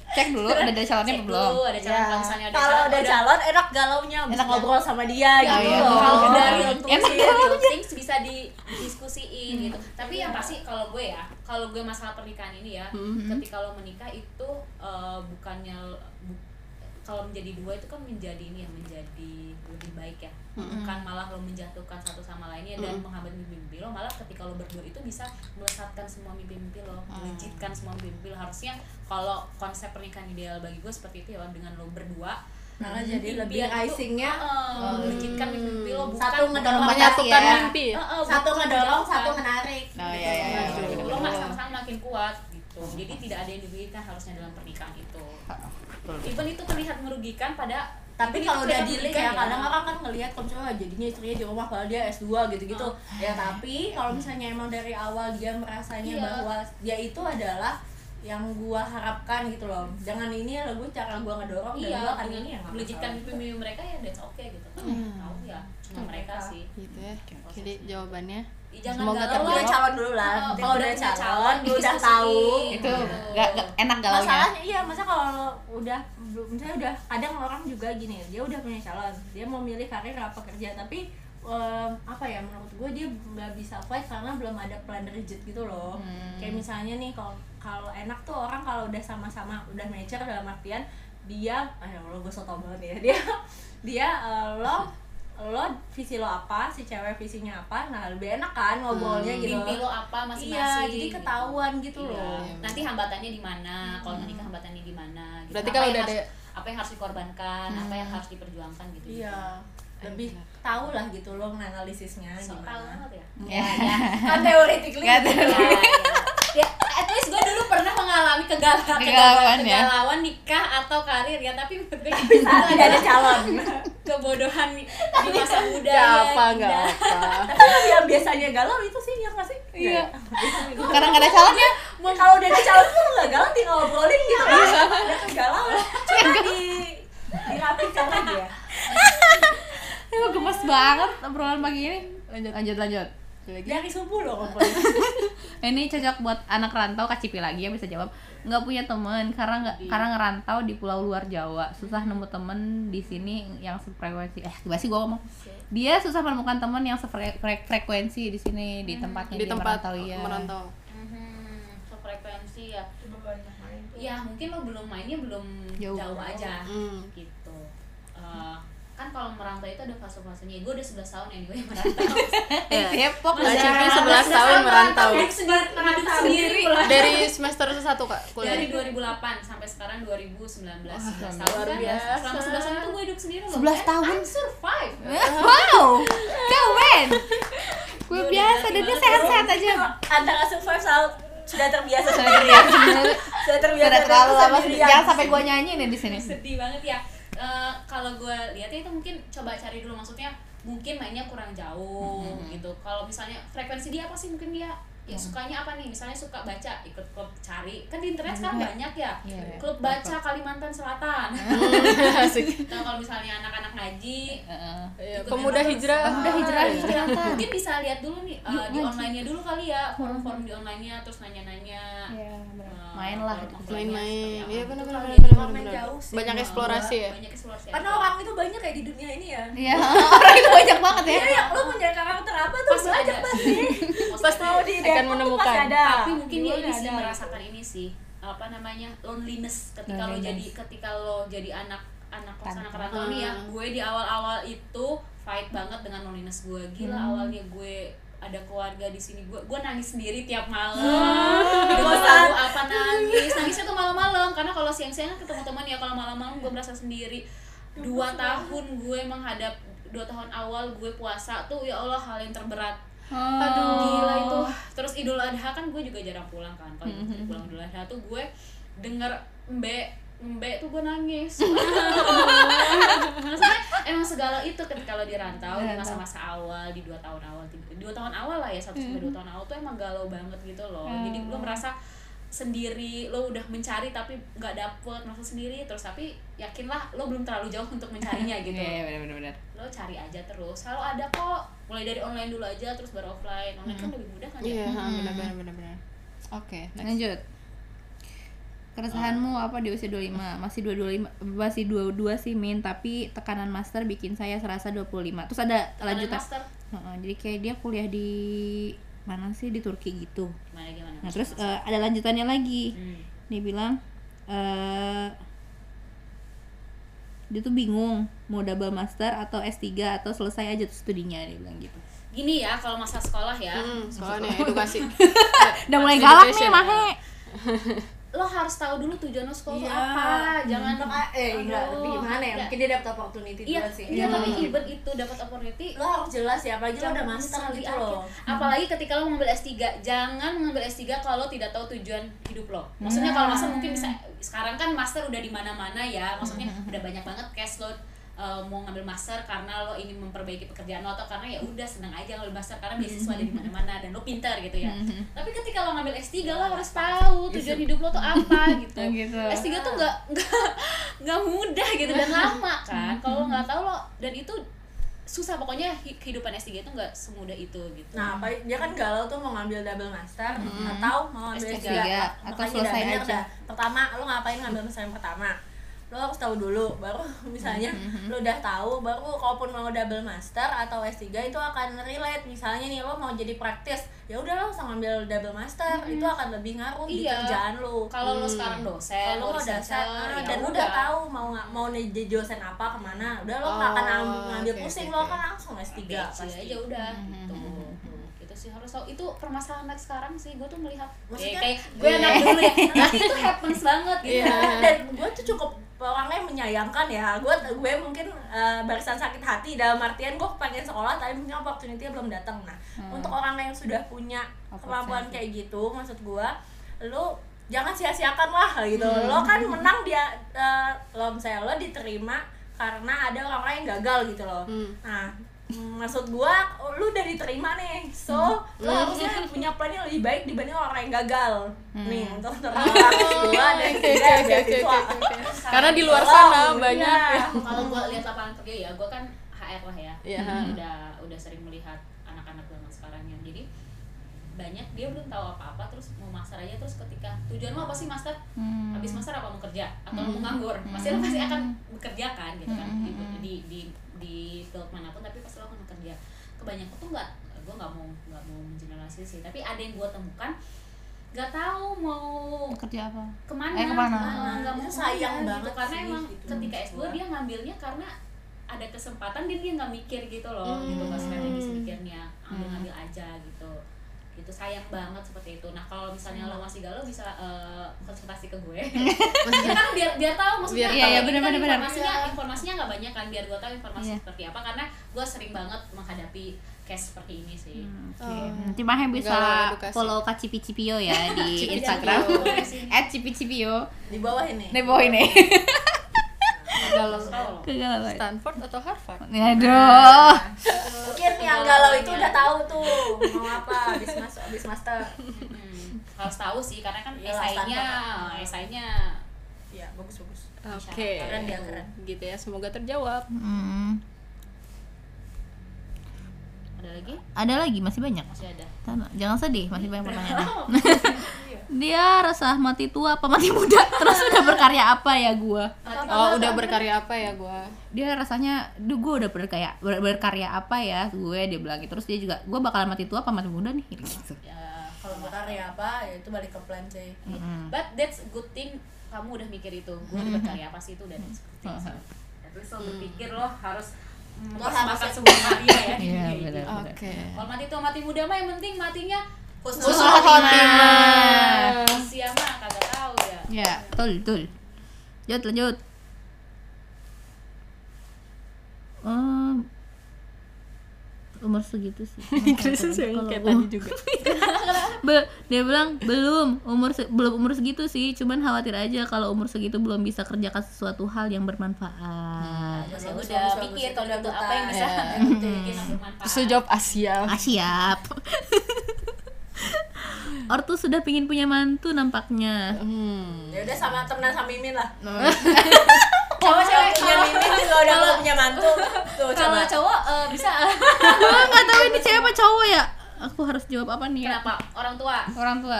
A: cek dulu udah ada calonnya
D: cek
A: belum?
D: dulu ada calon
B: Ya,
D: kalau misalnya ada
B: kalau
D: calon
B: udah calon enak galaunya bisa
A: Enak
B: ngobrol sama dia
A: Ya,
B: gitu
A: iya.
B: loh.
D: kalau udah things,
A: Enak
D: real things bisa didiskusiin gitu. Tapi yang pasti kalau gue ya kalau gue masalah pernikahan ini ya ketika lo menikah itu eh, bukannya bu- kalau menjadi dua itu kan menjadi ini ya menjadi lebih baik ya. Bukan malah lo menjatuhkan satu sama lainnya dan menghambat mimpi-mimpi lo malah ketika lo berdua itu bisa melesatkan semua mimpi-mimpi lo melejitkan semua mimpi lo. Harusnya kalau konsep pernikahan ideal bagi gue seperti itu ya dengan lo berdua.
B: Malah jadi lebih icingnya.
D: Heeh, melejitkan mimpi lo bukan
B: Satu ngedorong
C: menyatukan
A: ya.
C: mimpi. Ya?
D: Heeh,
B: satu
D: bukan
B: ngedorong satu menarik.
A: Oh iya iya. iya.
D: Gitu. lo mak sama-sama makin kuat gitu. Jadi tidak ada yang dirugikan harusnya dalam pernikahan itu. Even itu terlihat merugikan pada
B: tapi kalau udah dealing
D: merugikan
B: ya. kadang orang kan ngelihat kalau misalnya jadinya istrinya di rumah kalau dia S2 gitu-gitu. Ya tapi kalau misalnya emang dari awal dia merasanya
D: Iya.
B: bahwa dia itu adalah yang gua harapkan gitu loh. Jangan ini lah gue cara gua ngedorong dan
D: iya
B: gua akan ini. Yang
D: melejitkan mimpi mereka ya that's okay gitu. Kan tahu ya cuma mereka sih.
C: Gitu ya. Jadi jawabannya
D: jangan
C: Semoga
D: galau
B: udah calon dulu lah
D: Oh,
B: Nanti
D: kalau
B: udah
D: udah
B: calon
D: calon,
B: dia udah
D: diskusiin.
B: tahu
A: Itu
D: Gitu.
A: gak, gak enak galaunya.
B: masalahnya iya masa kalau lo udah misalnya udah kadang orang juga gini dia udah punya calon dia mau milih karir apa kerja tapi em, apa ya menurut gue dia nggak bisa fight karena belum ada plan rigid gitu loh kayak misalnya nih kalau kalau enak tuh orang kalau udah sama-sama udah mature dalam artian dia ah ya Allah gue so tau banget ya (laughs) dia dia eh, lo lo visi lo apa si cewek visinya apa nah lebih enak kan ngobrolnya gitu
D: mimpi lo apa
B: iya
D: masing-masing
B: jadi
D: gitu.
B: ketahuan gitu
D: Iya.
B: loh
D: nanti hambatannya di mana kalau menikah hambatannya di mana gitu.
C: Berarti
D: Apa
C: kalau udah
D: harus-
C: ada-
D: apa yang harus dikorbankan apa yang harus diperjuangkan gitu
B: Iya, lebih tahu lah gitu loh menganalisisnya
D: so tahu
B: gimana.
D: banget ya
A: Ya.
B: Kan teoretically
A: Nggak
B: gitu.
D: ya, ya. ya at least gue dulu pernah mengalami kegal
A: Kegalauan,
D: kegalauan,
A: ya.
D: kegalauan nikah atau karir ya tapi menurut gue (laughs)
B: tidak ada calon.
D: kebodohan di masa muda
C: Gak
D: ya,
C: apa, gak apa
B: Tapi yang biasanya galau itu sih ya nggak sih?
A: Iya. Karena gak ada calonnya.
B: Kalau udah ada calon tuh nggak galau tinggal ngobrolin gitu. Ada kan galau. Cuma di dirapikan lagi ya.
A: Aduh, gemes banget obrolan pagi ini. Lanjut, lanjut, lanjut.
B: Dari subuh loh. (laughs)
A: Ini cocok buat anak rantau Kacipi lagi ya bisa jawab. Nggak punya temen karena nggak karena ngerantau di pulau luar Jawa. Susah nemu temen di sini yang sefrekuensi. Eh, tiba sih gua ngomong. Dia susah menemukan temen yang sefrekuensi di sini di tempatnya
C: di tempat
A: merantau ya.
C: merantau
D: Mhm, sefrekuensi ya ya mungkin lo belum mainnya belum
A: Jauh.
D: jauh, aja
C: Hmm.
D: gitu merantau itu ada fase-fasenya gue udah 11 tahun anyway merantau (laughs)
A: Eh, Depok
C: Kak
A: aja.
C: Cipi 11 tahun merantau
D: sendiri
C: dari semester 1 kak kuliah
D: dari 2008 sampai sekarang 2019 11 tahun
C: luar
D: kan
C: biasa.
D: selama 11 tahun itu gue hidup sendiri loh
A: 11
D: And
A: tahun?
D: I'm survive
A: Wow, keren. Gue biasa dan dia sehat-sehat aja.
B: Antara survive sama sudah terbiasa
A: Sudah
B: sendiri.
A: terbiasa sendiri.
B: Sudah terbiasa
A: Sudah terlalu lama jangan sampai gue nyanyi nih di sini.
D: sedih banget ya kalau gue lihatnya itu mungkin coba cari dulu maksudnya mungkin mainnya kurang jauh gitu. Kalau misalnya frekuensi dia apa sih? Mungkin dia ya sukanya apa nih misalnya suka baca ikut klub cari kan di internet sekarang banyak ya
A: Iya, iya.
D: klub baca Kalimantan Selatan (laughs)
C: Asik.
D: nah kalau misalnya anak-anak ngaji
A: Heeh.
C: Iya,
D: Ikut
C: pemuda hijrah
A: Pemuda hijrah,
C: Iya.
A: hijrah.
D: mungkin bisa lihat dulu nih
A: Yuk,
D: di online-nya dulu kali ya forum-forum di online-nya terus nanya-nanya
A: Iya, bener.
D: eh,
A: Main lah.
C: main-main iya benar-benar
B: sih.
C: banyak eksplorasi ya
D: banyak eksplorasi
B: Karena orang itu banyak kayak di dunia ini ya.
A: Iya, (laughs) orang itu banyak banget ya.
B: Iya, ya, lu punya karakter apa tuh banyak
D: ada.
B: pasti.
D: Pasti
B: Mau di
C: akan menemukan.
B: pasti ada.
D: tapi mungkin dia ini sih
B: ada.
D: merasakan ini sih. Apa namanya? Loneliness ketika lo
A: Loneliness.
D: jadi ketika lo jadi anak anak kos anak rantau nih ya gue di awal-awal itu fight banget dengan loneliness gue. Gila awalnya gue ada keluarga di sini. Gue gue nangis sendiri tiap malam. Dengar lagu apa nangis. Nangisnya tuh malam-malam. Karena kalau siang-siang kan ketemu teman ya. Kalau malam-malam gue merasa sendiri. Dua tahun gue menghadap dua tahun awal gue puasa tuh ya Allah hal yang terberat
A: Aduh.
D: gila itu. Terus idul adha kan gue juga jarang pulang kan. Kalau mm pulang idul adha tuh gue denger mbe mbe tuh gue nangis. (laughs) Maksudnya emang segala itu ketika lo di rantau di masa-masa awal di dua tahun awal dua tahun awal lah ya satu sampai dua tahun awal tuh emang galau banget gitu loh. Jadi lo merasa sendiri lo udah mencari tapi nggak dapet merasa sendiri terus tapi yakinlah lo belum terlalu jauh untuk mencarinya (laughs) gitu
A: Iya, benar benar benar.
D: lo cari aja terus selalu ada kok mulai dari online dulu aja terus baru offline online kan lebih mudah kan
C: iya
D: ya
C: ha, benar-benar benar-benar
A: Oke, lanjut. Keresahanmu apa di usia 25? Masih 225 masih 22 sih Min, tapi tekanan master bikin saya serasa 25. Terus ada lanjutan.
D: master
A: Heeh, jadi kayak dia kuliah di mana sih di Turki gitu.
D: gimana gimana
A: Nah, terus eh, ada lanjutannya lagi.
D: Hmm.
A: Dia bilang eh dia tuh bingung mau double master atau S3 atau selesai aja tuh studinya dia bilang gitu.
D: gini ya kalau masa sekolah ya
C: hmm, soalnya edukasi (laughs)
A: Udah mulai galak nih. Mahe. (laughs)
D: lo harus tahu dulu tujuan lo sekolah tuh
B: Iya.
D: apa. Jangan
B: Maka- eh enggak lebih gimana ya? mungkin dia dapat opportunity
D: iya
B: sih.
D: iya tapi even itu dapat opportunity.
B: Lo harus jelas ya apalagi lo
D: jangan
B: udah master gitu loh.
D: apalagi ketika lo mengambil S3 jangan mengambil S3 kalau tidak tahu tujuan hidup lo. Maksudnya kalau master mungkin bisa sekarang kan master udah di mana-mana ya maksudnya udah banyak banget cash lo uh, mau ngambil master karena lo ingin memperbaiki pekerjaan lo atau karena ya udah seneng aja ngambil master karena beasiswa ada di mana-mana dan lo pinter gitu ya tapi ketika lo ngambil S3 lo harus tahu tujuan hidup lo tuh apa (laughs) gitu
A: gitu.
D: S3 tuh nggak nggak (laughs) nggak mudah gitu dan (laughs) lama kan kalau nggak tahu lo dan itu susah pokoknya hi- kehidupan S3 itu nggak semudah itu gitu
B: Nah, apa dia kan galau tuh mau ngambil double master atau mau ngambil
D: S3,
B: S3.
A: atau
B: Makanya
A: selesai aja.
B: dah. Pertama, lo ngapain ngambil master yang pertama? Lo harus tahu dulu, baru (laughs) misalnya lo udah tahu, baru kalaupun mau double master atau S3 itu akan relate. Misalnya nih lo mau jadi praktis, ya udah lo usah ngambil double master, itu akan lebih ngaruh di
D: Iya.
B: kerjaan lo.
D: kalau lo sekarang dosen
B: Kalau lo
D: researcher,
B: ah,
D: ya
B: dan udah. tahu mau mau jadi dosen apa ke mana, udah lo akan
C: Oh,
B: am- ngambil
C: oke,
B: pusing,
C: oke,
B: lo akan langsung S3
D: PhD
B: pasti.
D: aja udah gitu. Itu sih harus tahu. Itu permasalahan anak sekarang sih gue tuh melihat
B: Maksudnya-
D: kayak, kayak gue anak dulu ya. Tapi itu happens banget gitu.
C: Iya.
B: dan gue tuh cukup orangnya menyayangkan ya. Gue gue mungkin eh, barisan sakit hati dalam artian gue pengen sekolah tapi mungkin opportunity belum datang nah untuk orang yang sudah punya kemampuan kayak gitu maksud gue lu jangan sia-siakan lah gitu. Lo kan menang dia eh, lo misalnya lo diterima karena ada orang-orang yang gagal gitu loh.
C: Hmm.
B: nah maksud gua lu udah diterima nih. So lu harusnya punya plan yang lebih baik dibanding orang yang gagal. Nih untuk terang gua dan
C: oke,
B: beasiswa
C: oke, oke. Karena di luar sana
B: Oh,
C: banyak ya.
D: kalau gue lihat lapangan kerja ya gue kan HR lah ya.
C: Iya.
D: Jadi udah udah sering melihat anak-anak zaman sekarang yang jadi banyak dia belum tahu apa-apa terus mau master aja terus ketika tujuan lo apa sih master?
A: Hmm.
D: habis master apa mau kerja? Atau lo mau nganggur? Pasti lo pasti akan bekerja kan gitu kan? Di di di, di field mana pun tapi pasti lo akan bekerja kebanyakan tuh nggak gue nggak mau nggak mau mengeneralisir sih. Tapi ada yang gue temukan nggak tahu mau
A: kerja apa?
D: ke mana,
A: Eh, ke mana?
D: Ah, nggak mau
B: Itu sayang
D: ke mana
B: banget
D: karena
B: sih,
D: emang
B: gitu,
D: ketika
B: menurut
D: S2
B: gua.
D: dia ngambilnya karena ada kesempatan dan dia nggak mikir gitu loh gitu nggak strategis mikirnya ambil ngambil aja gitu gitu sayang banget seperti itu nah kalau misalnya lo masih galau bisa eh, konsultasi ke gue (laughs) ya kan biar biar tahu maksudnya
C: Biar
A: Iya, iya,
D: ini
A: benar,
D: kan
A: benar.
D: informasinya informasinya nggak banyak kan biar gue tahu informasi
A: Iya.
D: seperti apa karena gue sering banget menghadapi case seperti ini sih
A: Oke,
C: Oh.
A: nanti bisa
C: Galau
A: follow Kak Cipi Cipio ya di
C: Cipi
A: Instagram.
C: Cipio.
A: At Cipi Cipio.
B: di bawah ini
A: Nih bawah ini. (laughs)
C: Galau
D: Tahu loh.
A: Kegalau.
C: Stanford atau Harvard?
A: Aduh.
B: mungkin yang galau itu udah tahu tuh mau apa habis masuk habis master
D: Hmm, harus tahu sih karena kan
B: Iyalah,
D: esainya esainya
B: ya bagus bagus
C: Oke.
B: Keren dia, keren.
C: Gitu ya, semoga terjawab.
A: Hmm.
D: Ada lagi
A: Ada lagi masih banyak.
D: masih ada
A: Jangan sedih, masih banyak pertanyaan. (laughs) (laughs) Dia resah mati tua apa mati muda? (laughs) Terus udah berkarya apa ya gua?
C: Oh, udah berkarya apa ya gua?
A: Dia rasanya, duh gue udah berkarya ber- berkarya apa ya gue dia bilang gitu. Terus dia juga, gue bakalan mati tua apa mati muda nih gitu.
D: ya
B: kalau berkarya apa ya itu balik ke plan sih
A: Mm-mm.
D: but that's a good thing kamu udah mikir itu gue udah berkarya apa sih itu udah that's good thing sih least lo berpikir lo harus
B: Lo
D: mempersembahkan
B: harus-
D: sebuah karya ya (laughs)
A: Iya,
D: Kayak
A: benar.
C: Oke.
D: kalau mati tua mati muda mah yang penting matinya
B: khusus
C: Husnul khotimah.
D: usia mah kagak tahu ya
A: Ya, betul, betul. Lanjut, lanjut. Eh, umur segitu sih. (laughs)
C: Krisis yang
A: Kalau
C: kayak tadi juga. (laughs)
A: Be- dia bilang belum umur se- belum umur segitu sih cuman khawatir aja kalau umur segitu belum bisa kerjakan sesuatu hal yang bermanfaat
B: Bagus,
D: ya udah
B: bagus.
D: kalau
B: Itu
D: gitu apa yang bisa
C: Ya.
D: yang bikin lo bermanfaat
C: Terus jawab Asia.
A: ah siap (laughs) Ortu sudah pingin punya mantu nampaknya.
C: Hmm.
B: ya udah sama temenan sama Mimin lah. (laughs)
D: Cowok cewek
B: punya
D: kalau
B: Mimin juga udah mau punya mantu tuh
D: kalau
B: coba
D: cowok eh, bisa. (laughs)
A: Gue nggak tahu ini cewek apa cowok ya. Aku harus jawab apa nih ya?
D: Kenapa? Orang tua.
A: Orang tua.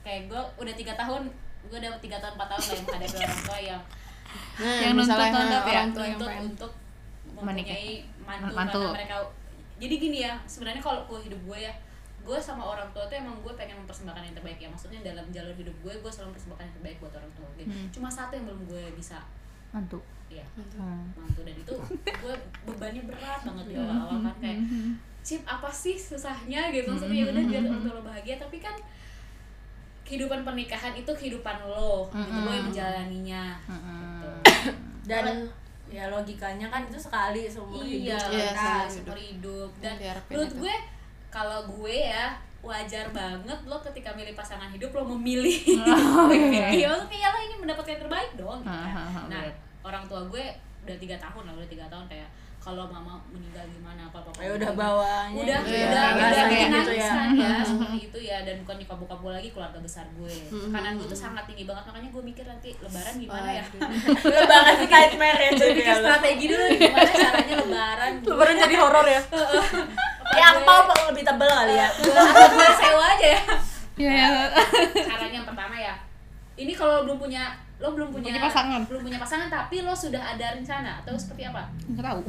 D: Kayak gue udah tiga tahun gue udah tiga tahun empat tahun lah yang menghadapi (laughs) orang tua yang
C: Nah,
A: Yang
C: misalnya
A: nuntut-nuntut ya?
C: orang tua yang
D: untuk mempunyai mantu,
A: Mantu.
D: karena mereka jadi gini ya sebenarnya kalau gue hidup gue ya gue sama orang tua tuh emang gue pengen mempersembahkan yang terbaik ya. Maksudnya dalam jalur hidup gue gue selalu mempersembahkan yang terbaik buat orang tua gitu. cuma satu yang belum gue bisa
A: mantu.
D: Ya
A: Hmm.
D: mantu. Dan itu gue bebannya berat banget di awal-awal kan kayak Cip apa sih susahnya? Gitu. Maksudnya ya udah biar orang tua lo bahagia. Tapi kan kehidupan pernikahan itu kehidupan lo gitu. Lo yang menjalaninya. Gitu.
B: dan ya logikanya kan itu sekali seumur
D: iya
B: hidup.
C: Iya,
B: gitu.
D: seumur hidup. dan menurut
C: itu.
D: gue kalau gue ya wajar banget lo ketika milih pasangan hidup lo memilih. (laughs)
A: Oh,
D: iya maksudnya ya lo ini mendapatkan yang terbaik dong. Gitu kan.
A: Ah,
D: nah orang tua gue udah tiga tahun lah udah tiga tahun kayak kalau mama meninggal gimana kalau papa
B: ya udah bawanya.
D: Udah
B: gitu
C: Iya,
D: udah
B: ya.
D: udah bikin
B: gitu ya.
D: kan ya seperti itu ya dan bukan nyokap bokap gue lagi keluarga besar gue.
B: Hmm.
D: kanan gue tuh sangat tinggi banget makanya gue mikir nanti lebaran gimana ya? (laughs)
B: Lu banget sih nightmare ya
D: gue
B: jadi
D: mikir strategi dulu gimana caranya lebaran
B: Lebaran jadi horor ya? Ya angpau lebih tebel kali ya? (laughs)
D: Gue sewa aja ya.
A: Iya, iya.
D: caranya yang pertama ya ini kalau belum punya lo belum punya,
A: Punya pasangan.
D: belum punya pasangan tapi lo sudah ada rencana atau seperti apa
A: nggak (laughs) tahu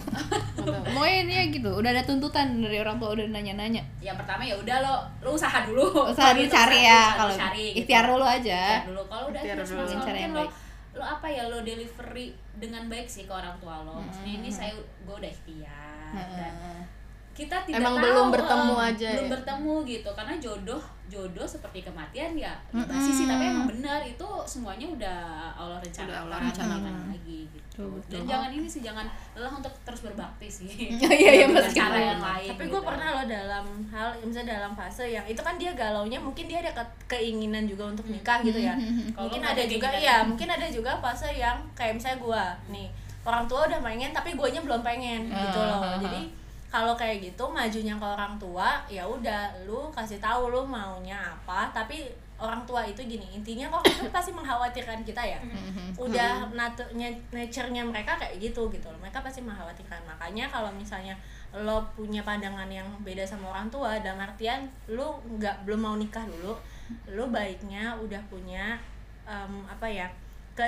A: pokoknya ini ya gitu udah ada tuntutan dari orang tua udah nanya-nanya
D: yang pertama ya udah lo lo usaha dulu
A: usaha dulu
D: itu
A: cari
D: usaha,
A: ya
D: usaha
A: kalau
D: cari gitu.
A: ikhtiar dulu aja
D: Ikhtiar dulu kalau udah
C: Ikhtiar dulu.
A: Cara yang
D: mungkin lo
A: baik.
D: lo apa ya lo delivery dengan baik sih ke orang tua lo maksudnya ini saya gue udah ikhtiar dan
A: Heeh.
D: Kita tidak
C: Emang
D: tahu,
C: belum bertemu
D: eh,
C: aja
D: belum
C: ya?
D: bertemu gitu karena jodoh jodoh seperti kematian ya basi sih tapi emang benar itu semuanya udah Allah rencanakan
C: Udah Allah rencanakan.
D: Jangan lagi gitu
A: Betul, betul.
D: dan jangan ini sih jangan lelah untuk terus berbakti sih (laughs)
A: Iya, iya,
D: Dengan
A: meskipun.
D: cara yang lain
B: tapi
D: gitu.
B: gue pernah loh dalam hal misalnya dalam fase yang itu kan dia galaunya mungkin dia ada ke- keinginan juga untuk nikah gitu ya
D: Kalau
B: mungkin ada juga
D: keinginan.
B: iya mungkin ada juga fase yang kayak misalnya gue nih orang tua udah pengen tapi guanya belum pengen gitu loh
A: Ah, ah, ah.
B: jadi kalau kayak gitu majunya ke orang tua ya udah lu kasih tahu lu maunya apa. Tapi orang tua itu gini intinya kok itu (coughs) pasti mengkhawatirkan kita ya. Udah naturnya nature-nya mereka kayak gitu gitu loh. Mereka pasti mengkhawatirkan. Makanya kalau misalnya lo punya pandangan yang beda sama orang tua dalam artian lu nggak belum mau nikah dulu lu baiknya udah punya em, apa ya ke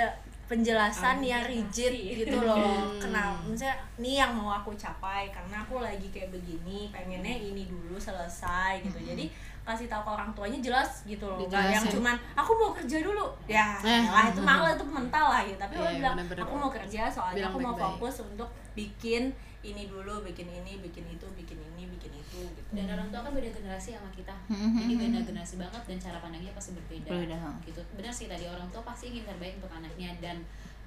B: penjelasan yang rigid gitu loh. Kenapa misalnya nih yang mau aku capai karena aku lagi kayak begini pengennya ini dulu selesai gitu. Jadi kasih tahu ke orang tuanya jelas gitu loh. Nggak yang
C: Dijelasin.
B: cuman aku mau kerja dulu. Ya
C: Eh.
B: lah itu malah itu mental lah gitu. Tapi lo
C: Iya,
B: bilang aku mau kerja soalnya
C: Bilang
B: aku mau
C: baik-baik.
B: fokus untuk bikin ini dulu bikin ini bikin itu bikin ini bikin itu gitu
D: dan orang tua kan beda generasi sama kita
A: Mhm.
D: jadi beda generasi banget dan cara pandangnya pasti berbeda,
A: Berbeda, ha.
D: gitu benar sih tadi orang tua pasti ingin terbaik untuk anaknya dan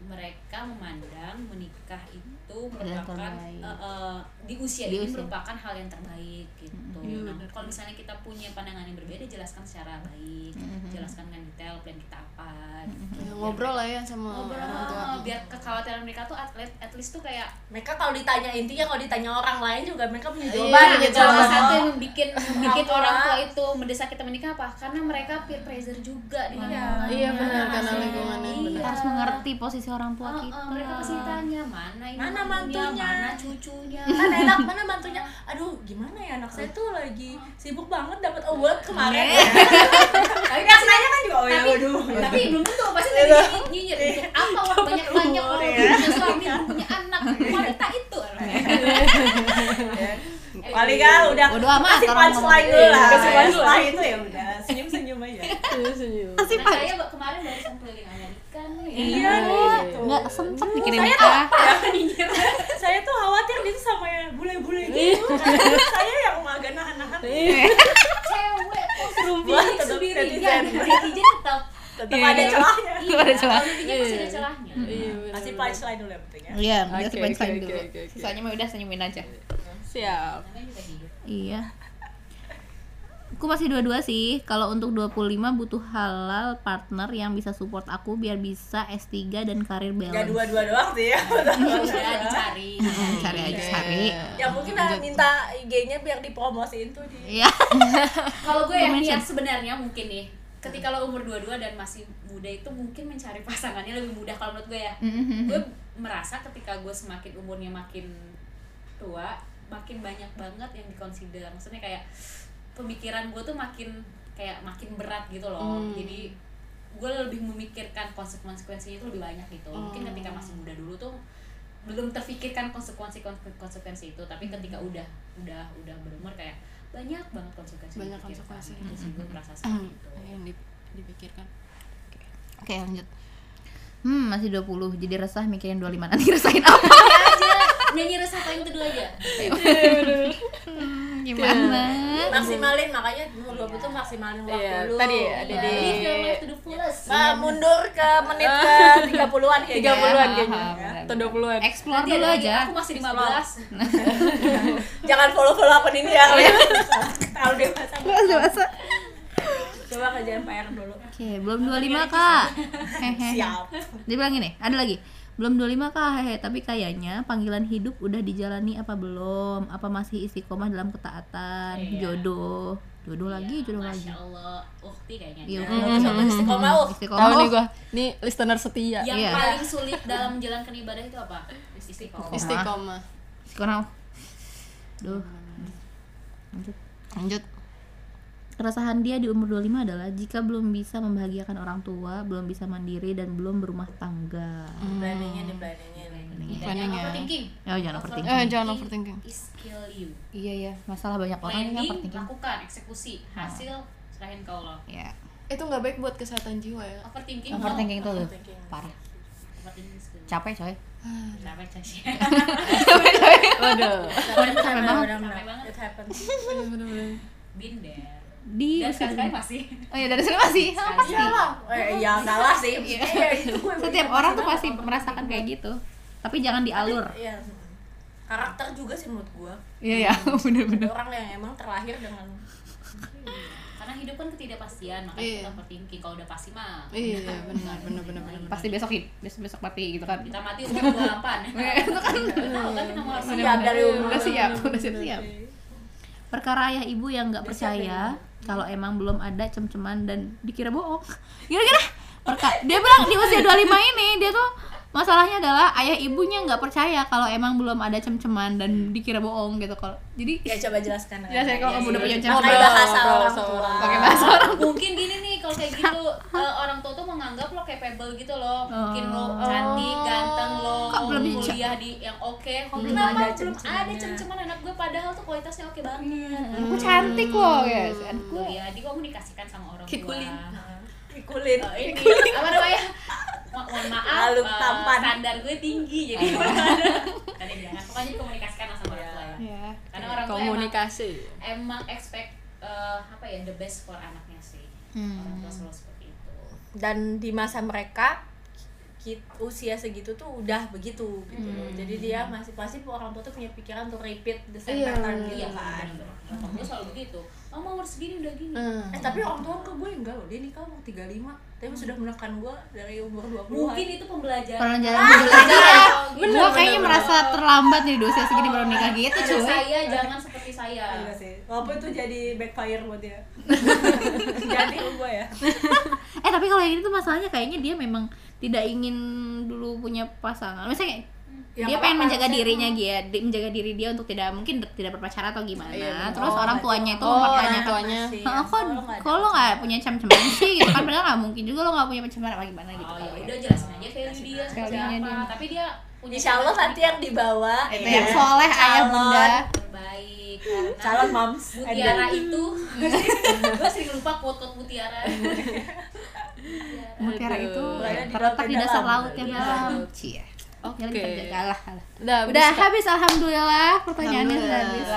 D: mereka memandang menikah itu merupakan eh, eh, di usia
A: Di
D: ini
A: usia.
D: merupakan hal yang terbaik gitu.
C: Iya,
D: nah kalau misalnya kita punya pandangan yang berbeda jelaskan secara baik jelaskan dengan detail plan kita apa gitu.
C: Ya, ngobrol lah ya sama
D: ngobrol
C: orang tua
D: biar kekhawatiran mereka tuh at least, at least tuh kayak
B: mereka kalau ditanya intinya kalau ditanya orang lain juga mereka punya
C: Iya,
B: jawaban
C: punya
B: gitu.
D: salah satu yang bikin (laughs) bikin orang tua itu mendesak kita menikah apa? Karena mereka peer pressure juga di lingkungan
C: Iya, benar, karena lingkungannya,
D: Iya.
A: harus mengerti posisi orang tua
D: Oh,
A: kita.
D: oh, mereka pasti tanya mana ini
B: Mana
D: mantunya, mana cucunya? (laughs)
B: Kan enak mana mantunya? Aduh gimana ya anak saya tuh lagi sibuk banget dapat award kemarin. (laughs)
D: Tapi
B: yang nanya kan juga oh ya
D: tapi,
B: waduh
D: tapi belum tentu pasti lagi nyinyir untuk apa orang banyak banyak orang belum punya suami punya anak wanita itu. (laughs)
B: Paling kan udah
A: Bodo amat
B: kasih punchline
A: ngomong.
B: dulu lah.
C: Kasih punchline.
B: itu ya udah. Senyum senyum. Aja
A: Kasih pak
D: saya ba- kemarin barusan keliling Amerika nih
B: iya
A: nggak
B: nih
A: nggak sempet mikirin
B: saya
A: nikah.
B: saya tuh khawatir dia tuh sama ya bule-bule gitu. Karena saya yang agak nahan-nahan.
D: Cewek kok
B: Wah,
D: sendiri
B: tetap
D: sendiri
B: netizen.
D: ya netizen tetap.
B: Tetap
A: Iya,
B: ada
A: iya.
B: celahnya.
D: Iya
A: ada celah.
D: pasti ada celahnya.
C: Iya, benar.
B: punchline dulu yang penting ya?
A: Iya sepen
C: oke,
A: dulu. sisanya mah udah senyumin aja.
C: Siap.
A: Iya aku masih dua-dua sih. Kalau untuk 25 butuh halal partner yang bisa support aku biar bisa S3 dan karir
B: Gak
A: balance
B: dua-dua doang sih ya. (laughs)
D: Udah dicari
A: cari aja cari.
B: Ya mungkin ah, minta IG-nya biar dipromosiin tuh di
A: iya. (laughs)
D: Kalau gue ya, nih ya
A: Mention.
D: sebenarnya mungkin nih ketika lo umur 22 dan masih muda itu mungkin mencari pasangannya lebih mudah kalau menurut gue ya. Gue merasa ketika gue semakin umurnya makin tua makin banyak banget yang dikonsider maksudnya kayak pemikiran gue tuh makin kayak makin berat gitu loh.
C: Hmm.
D: jadi gue lebih memikirkan konsekuensinya itu lebih banyak gitu. Mungkin ketika masih muda dulu tuh belum terfikirkan konsekuensi konsekuensi itu. Tapi ketika udah udah udah berumur kayak banyak banget konsekuensi
C: Banyak konsekuensi. (clears throat)
D: itu sih gue merasa seperti itu.
C: yang di- dipikirkan.
A: Oke lanjut. Hmm masih 20 jadi resah mikirin 25 nanti (laughs) rasain apa
D: Nyanyi resah paling kedua aja.
A: Hmm, gimana?
B: Maksimalin makanya umur 20 tuh maksimalin waktu
C: Iya,
B: dulu
C: tadi ada di
D: to the fullest.
B: Nah, mundur ke menit ke (laughs) 30-an kayaknya
C: 30-an
A: Ah,
C: kayaknya.
A: benar,
C: Atau 20-an.
A: explore
D: Nanti
A: dulu aja.
D: aku masih 15 (laughs)
B: jangan follow-follow akun ini ya. Terlalu dewasa
A: dewasa
B: coba kerjaan PR dulu.
A: Oke belum 25 kak. Hehehe. (laughs)
B: siap.
A: Dia bilang gini ada lagi belum 25 kak hehe tapi kayaknya panggilan hidup udah dijalani apa belum apa masih istiqomah dalam ketaatan
D: Iya.
A: jodoh jodoh lagi jodoh lagi
D: Masya Allah Ukti kayaknya
A: Iya,
D: dia.
A: Ukti.
B: coba istiqomah uh.
A: istiqomah
C: Tahu nih
A: Oh,
C: gua. Nih listener setia.
D: Yang
A: Iya.
D: paling sulit dalam menjalankan ibadah itu apa? Istiqomah
C: Istiqomah.
A: istiqomah duh lanjut
C: Lanjut.
A: Keresahan dia di umur 25 adalah jika belum bisa membahagiakan orang tua, belum bisa mandiri dan belum berumah tangga.
B: planningnya di planningnya
C: Planning
D: jangan
C: ya.
D: overthinking
A: Oh, jangan overthinking.
C: Eh, jangan overthinking.
D: is kill you
A: Iya ya, masalah banyak orang yang overthinking.
D: lakukan, eksekusi Hasil, serahin ke Allah
A: Ya,
C: Itu nggak baik buat kesehatan jiwa ya.
D: Overthinking,
A: overthinking itu loh, parah.
D: Overthinking is good.
A: Capek coy. (sighs)
D: Capek Caci (laughs)
C: Waduh.
A: Capek banget.
D: Capek banget.
B: it happens
C: Bener-bener.
D: Been there
A: Di
D: Dan sekali-sekali masih
A: Oh iya dari sini masih. Oh,
D: Sekali.
A: pasti.
B: eh ya enggak lah sih Iya, itu gue
A: Setiap orang tuh pasti merasakan kayak gitu. Tapi jangan dialur.
B: Iya. karakter juga sih menurut gue
A: Iya ya, (laughs) bener-bener.
B: orang yang emang terlahir dengan
D: Karena hidup kan ketidakpastian Makanya
C: Iya.
D: kita overthinking Kalau udah pasti mah
C: Iya, benar, benar, benar, benar.
A: Pasti besok besok besok mati gitu kan.
D: Kita mati umur 28
A: Itu kan
D: Tahu kan kita mau
B: Siap dari umur.
A: udah siap, udah siap siap. Perkara ayah ibu yang nggak percaya kalau emang belum ada cem-ceman dan dikira bohong. Kira-kira dia bilang di usia 25 ini dia tuh masalahnya adalah ayah ibunya nggak percaya kalau emang belum ada cem-ceman dan dikira bohong gitu kalau. Jadi
B: ya coba jelaskan (laughs)
A: Jelasin kalau kamu udah punya
B: pakai
A: cem-ceman.
B: bahasa
C: Ngobrol
B: orang tua.
A: pakai bahasa orang
D: mungkin gini nih kalau kayak gitu (laughs) eh, orang tua tuh menganggap lo capable gitu loh. Mungkin lo
A: Oh.
D: cantik ganteng lo
A: Kok belum di-
D: kuliah di yang oke. Kok
B: Belum
D: kenapa
B: ada
D: belum ada cem-ceman? Anak gue padahal tuh kualitasnya oke banget.
A: Aku cantik loh guys anak gue.
D: Kuliah dikomunikasikan sama orang tua.
C: Kikulin.
B: Pikulin.
D: Ini. Apa namanya (laughs) Mohon maaf
B: Lalu
D: eh,
B: tampan.
D: standar gue tinggi jadi kadang jangan pokoknya dikomunikasikan lah sama orang tua ya.
A: Ya
D: karena orang tua emang,
C: Komunikasi.
D: emang expect eh, apa ya the best for anaknya sih. Orang tua selalu seperti itu.
B: Dan di masa mereka usia segitu tuh udah begitu gitu loh. Jadi dia masih pasti orang tua tuh punya pikiran untuk repeat the same
C: Iya.
B: pattern
D: iya
B: gitu kan.
D: kan orang tua selalu begitu mama umur segini udah gini.
C: Hmm.
B: Eh tapi orang tua ke gue enggak loh, dia nikah umur 35 Tapi sudah menekan gue dari umur 20
D: mungkin itu pembelajaran.
A: Pelajaran belajar
D: Iya,
A: gue kayaknya merasa terlambat nih di usia segini baru nikah gitu cuy.
D: saya jangan seperti saya.
B: Enggak sih, walaupun itu jadi backfire buat dia. (laughs) Jadi gue ya.
A: Eh tapi kalau yang ini tuh masalahnya kayaknya dia memang tidak ingin dulu punya pasangan. Misalnya
B: Ya,
A: dia pengen menjaga dirinya dia di- menjaga diri dia untuk tidak mungkin tidak berpacaran atau gimana.
C: Iya,
A: terus
B: Oh,
A: orang tuanya itu
C: oh, orang
A: mempertanyakan
C: tuanya.
A: "Hah, kok kok lo nggak punya cem-ceman sih? Gitu kan padahal nggak mungkin juga lo nggak punya cem-ceman apa gimana gitu
D: oh
A: kali
D: ya
A: ya.
D: udah jelasin aja value dia seperti apa.
A: dia.
D: tapi dia punya
B: Insya Allah nanti yang dibawa
A: itu
B: ya,
A: yang soleh ayah bunda.
D: Terbaik karena
B: Calon moms.
D: Mutiara itu. (laughs) Gue sering lupa quote-quote Mutiara.
A: Mutiara
C: Aduh.
A: itu terletak
B: laut
A: di
B: yang
A: dasar laut yang
D: Iya.
A: dalam cie
C: Oke.
A: Jangan terjagalah.
C: Udah,
A: udah
C: habis,
A: alhamdulillah pertanyaannya sudah habis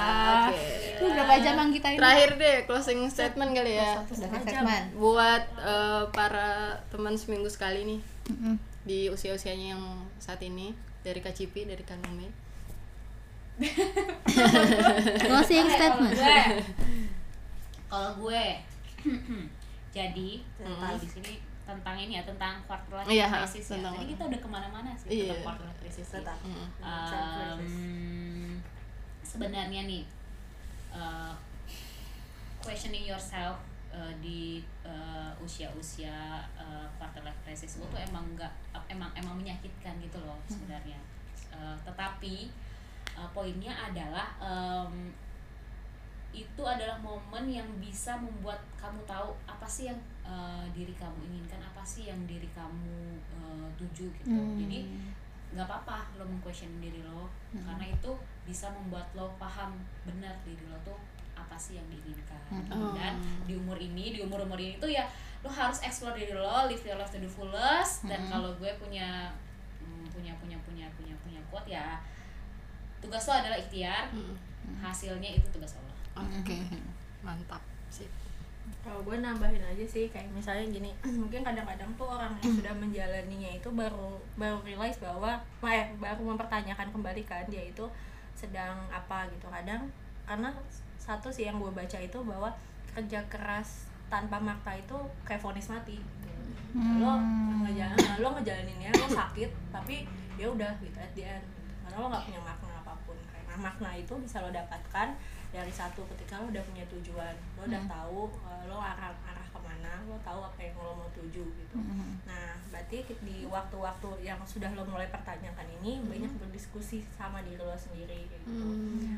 A: itu berapa jam yang kita ini
C: Terakhir deh closing statement kali ya.
A: sudah statement
C: Buat eh, para teman seminggu sekali nih
A: Mm-mm.
C: di usia-usianya yang saat ini dari Kacipi, dari Kanome. (laughs)
A: closing statement
D: gue kalau gue (clears throat) jadi kalau di sini tentang ini ya tentang quarter life crisis ya. Tadi kita udah ke mana-mana sih
C: Iya.
D: tentang quarter life crisis.
B: Tetap.
C: Mm.
D: Um, sebenarnya nih uh, questioning yourself uh, di uh, usia-usia uh, quarter life crisis itu emang enggak emang emang menyakitkan gitu loh sebenarnya. Uh, tetapi uh, poinnya adalah um, itu adalah momen yang bisa membuat kamu tahu apa sih yang uh, diri kamu inginkan, apa sih yang diri kamu uh, tuju gitu.
A: Hmm.
D: Jadi nggak apa-apa lo mengquestion diri lo karena itu bisa membuat lo paham benar diri lo tuh apa sih yang diinginkan
C: Oh.
D: dan di umur ini di umur umur ini tuh ya lo harus explore diri lo live your life to the fullest dan kalau gue punya hmm, punya punya punya punya punya quote ya tugas lo adalah ikhtiar
C: Mm.
D: hasilnya itu tugas Allah
C: Oke. mantap sih
B: kalau gue nambahin aja sih kayak misalnya gini (clears throat) mungkin kadang-kadang tuh orang yang sudah menjalaninya itu baru baru realize bahwa eh, baru mempertanyakan kembali kan dia itu sedang apa gitu kadang karena satu sih yang gue baca itu bahwa kerja keras tanpa makna itu kayak vonis mati gitu. lo ngejalan lo ngejalaninnya lo sakit tapi ya udah gitu at the end gitu. karena lo nggak punya makna apa pun karena makna itu bisa lo dapatkan dari satu ketika lo udah punya tujuan lo udah tahu uh, lo arah arah ke mana lo tahu apa yang lo mau tuju gitu. Nah berarti di waktu-waktu yang sudah lo mulai pertanyakan ini banyak berdiskusi sama diri lo sendiri gitu.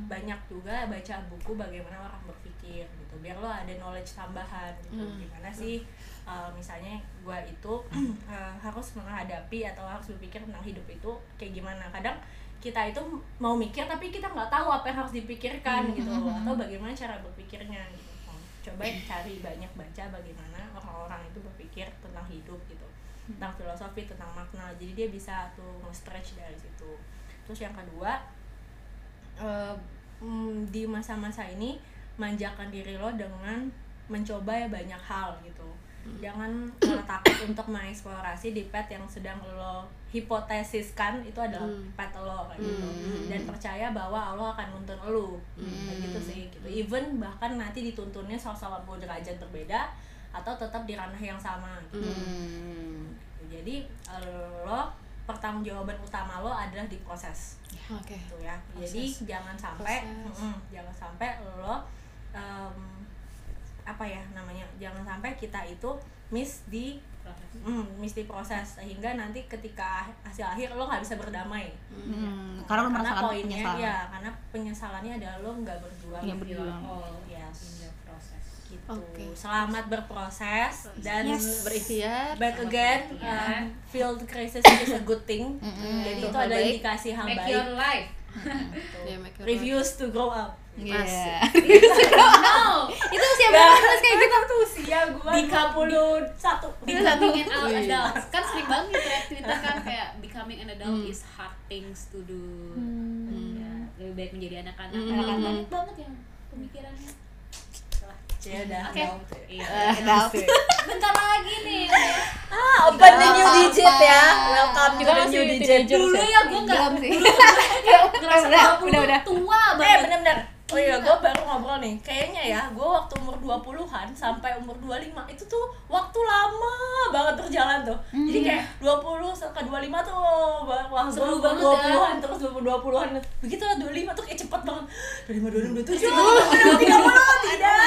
B: Banyak juga baca buku bagaimana orang berpikir gitu. Biar lo ada knowledge tambahan gitu. Gimana sih uh, misalnya gue itu uh, (clears throat) harus menghadapi atau harus berpikir tentang hidup itu kayak gimana. Kadang kita itu mau mikir tapi kita nggak tahu apa yang harus dipikirkan gitu. (laughs) Atau bagaimana cara berpikirnya gitu. Coba cari banyak baca bagaimana orang-orang itu berpikir tentang hidup gitu. Tentang filosofi tentang makna. Jadi dia bisa tuh nge-stretch dari situ. Terus yang kedua eh, mm, di masa-masa ini manjakan diri lo dengan mencoba ya banyak hal gitu jangan (clears throat) takut untuk mengeksplorasi di pet yang sedang lo hipotesiskan itu adalah pet lo kayak gitu. Dan percaya bahwa Allah akan nuntun lo. Kayak gitu sih gitu. Even bahkan nanti dituntunnya 180 derajat berbeda atau tetap di ranah yang sama gitu. Jadi eh, lo pertanggungjawaban utama lo adalah di proses.
C: Oke.
B: Gitu ya. Jadi jangan sampai
C: Proses.
B: mm, jangan sampai lo em, apa ya namanya jangan sampai kita itu miss di mm, miss di proses sehingga nanti ketika hasil akhir lo nggak bisa berdamai.
A: Hmm, karena lo
B: karena
A: merasakan
B: poinnya
A: penyesalan.
B: ya karena penyesalannya adalah lo nggak berjuang
A: Iya, berjuang.
D: all
B: yes
D: in the process
B: gitu.
C: Oke.
B: selamat berproses dan
C: berikhtiar.
B: back again
D: berikhtiar.
B: um, field crisis is a good thing. Jadi
C: Itu
B: itu
C: hal
B: adalah
C: baik.
B: indikasi hal
D: make
B: baik.
D: your life.
B: Gitu.
C: Ya, make your
B: refuse to grow up
A: Iya. (laughs)
D: no
A: itu siapa terus kayak gitu.
B: tuh usia gua
D: Become-
B: 21
D: becoming an adult kan sering banget gitu ya Twitter kan kayak becoming an adult is hard things to do. Ya, lebih baik menjadi anak-anak.
C: Hmm.
D: anak-anak banyak banget yang pemikirannya.
B: Ya udah
D: oke.
B: down.
D: iya
A: Eh, Dap.
D: bentar lagi nih.
B: Ah open the new digit ya. Welcome to the new
C: di
B: digit.
D: dulu ya gue nggak
A: belum sih. (laughs)
D: ngerasa
A: Udah,
D: 20
A: udah, udah.
D: tua
B: eh
D: banget.
B: bener-bener Oh iya, gue baru ngobrol nih. Kayaknya ya, gue waktu umur 20-an sampai umur 25 itu tuh waktu lama banget berjalan tuh. Jadi kayak 20 ke 25 tuh wah,
D: Seru banget
B: 20-an terus 20-an. Begitu lah 25 tuh kayak cepet banget. 25 26 27 30 tidak.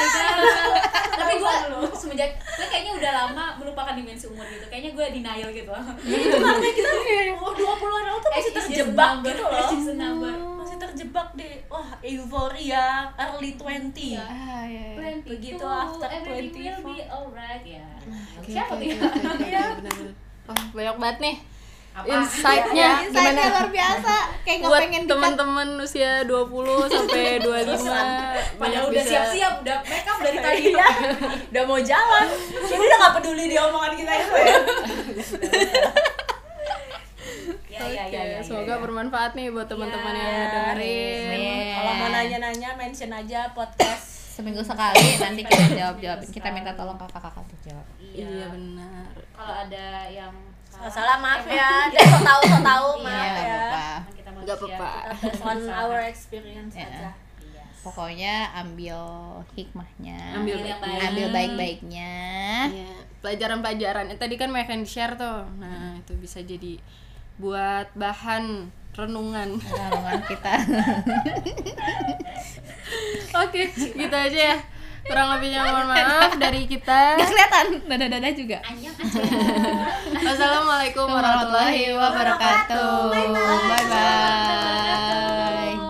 D: tapi gue semenjak gue kayaknya udah lama melupakan dimensi umur gitu kayaknya gue denial gitu
B: Ya itu karena kita umur 20-an awal tuh masih terjebak gitu loh. Terjebak di wah euforia early 20.
D: Iya.
A: ah iya iya.
D: Twenty
B: Begitu after
D: everything will
B: 24.
D: be alright ya
C: Oke,
D: siapa
C: oke,
D: tuh ya (laughs)
B: Iya.
C: bener-bener. Wah, banyak banget nih
D: Apa?
C: insight-nya
A: Insightnya
C: gimana
A: luar biasa kayak nggak
C: buat
A: pengen dikat
C: teman-teman usia 20 sampai (laughs) 25 banyak
D: Padahal udah siap-siap, udah make up dari (laughs) tadi
B: Iya, udah mau jalan. Ini udah gak peduli dia omongan kita itu ya.
D: Ya,
C: Oke,
D: ya, ya, ya,
C: semoga
D: ya.
C: bermanfaat nih buat teman-teman yang
B: Iya.
C: dengerin.
A: Amin.
B: Kalau mau nanya-nanya mention aja podcast.
A: seminggu sekali nanti kita jawab jawab kita minta tolong kakak-kakak untuk jawab
C: Iya benar.
D: Kalau ada yang
B: Salah maaf ya, dia so tahu so tahu
A: iya
B: maaf
A: nggak
B: ya.
D: manusia,
C: apa-apa.
B: on our experience
A: Iya.
B: aja.
D: Iya.
A: pokoknya ambil hikmahnya
C: Ambil
D: yang
C: baiknya.
D: baik.
A: ambil baik-baiknya
C: Iya, pelajaran-pelajaran. Eh, tadi kan mereka yang share tuh. Nah, itu bisa jadi buat bahan renungan.
A: renungan kita (laughs)
C: Oke, gitu aja ya. Kurang lebihnya mohon maaf dari kita.
A: nggak kelihatan dada-dada juga
D: Anyang (laughs) aja
C: Wassalamualaikum warahmatullahi
A: warahmatullahi wabarakatuh bye bye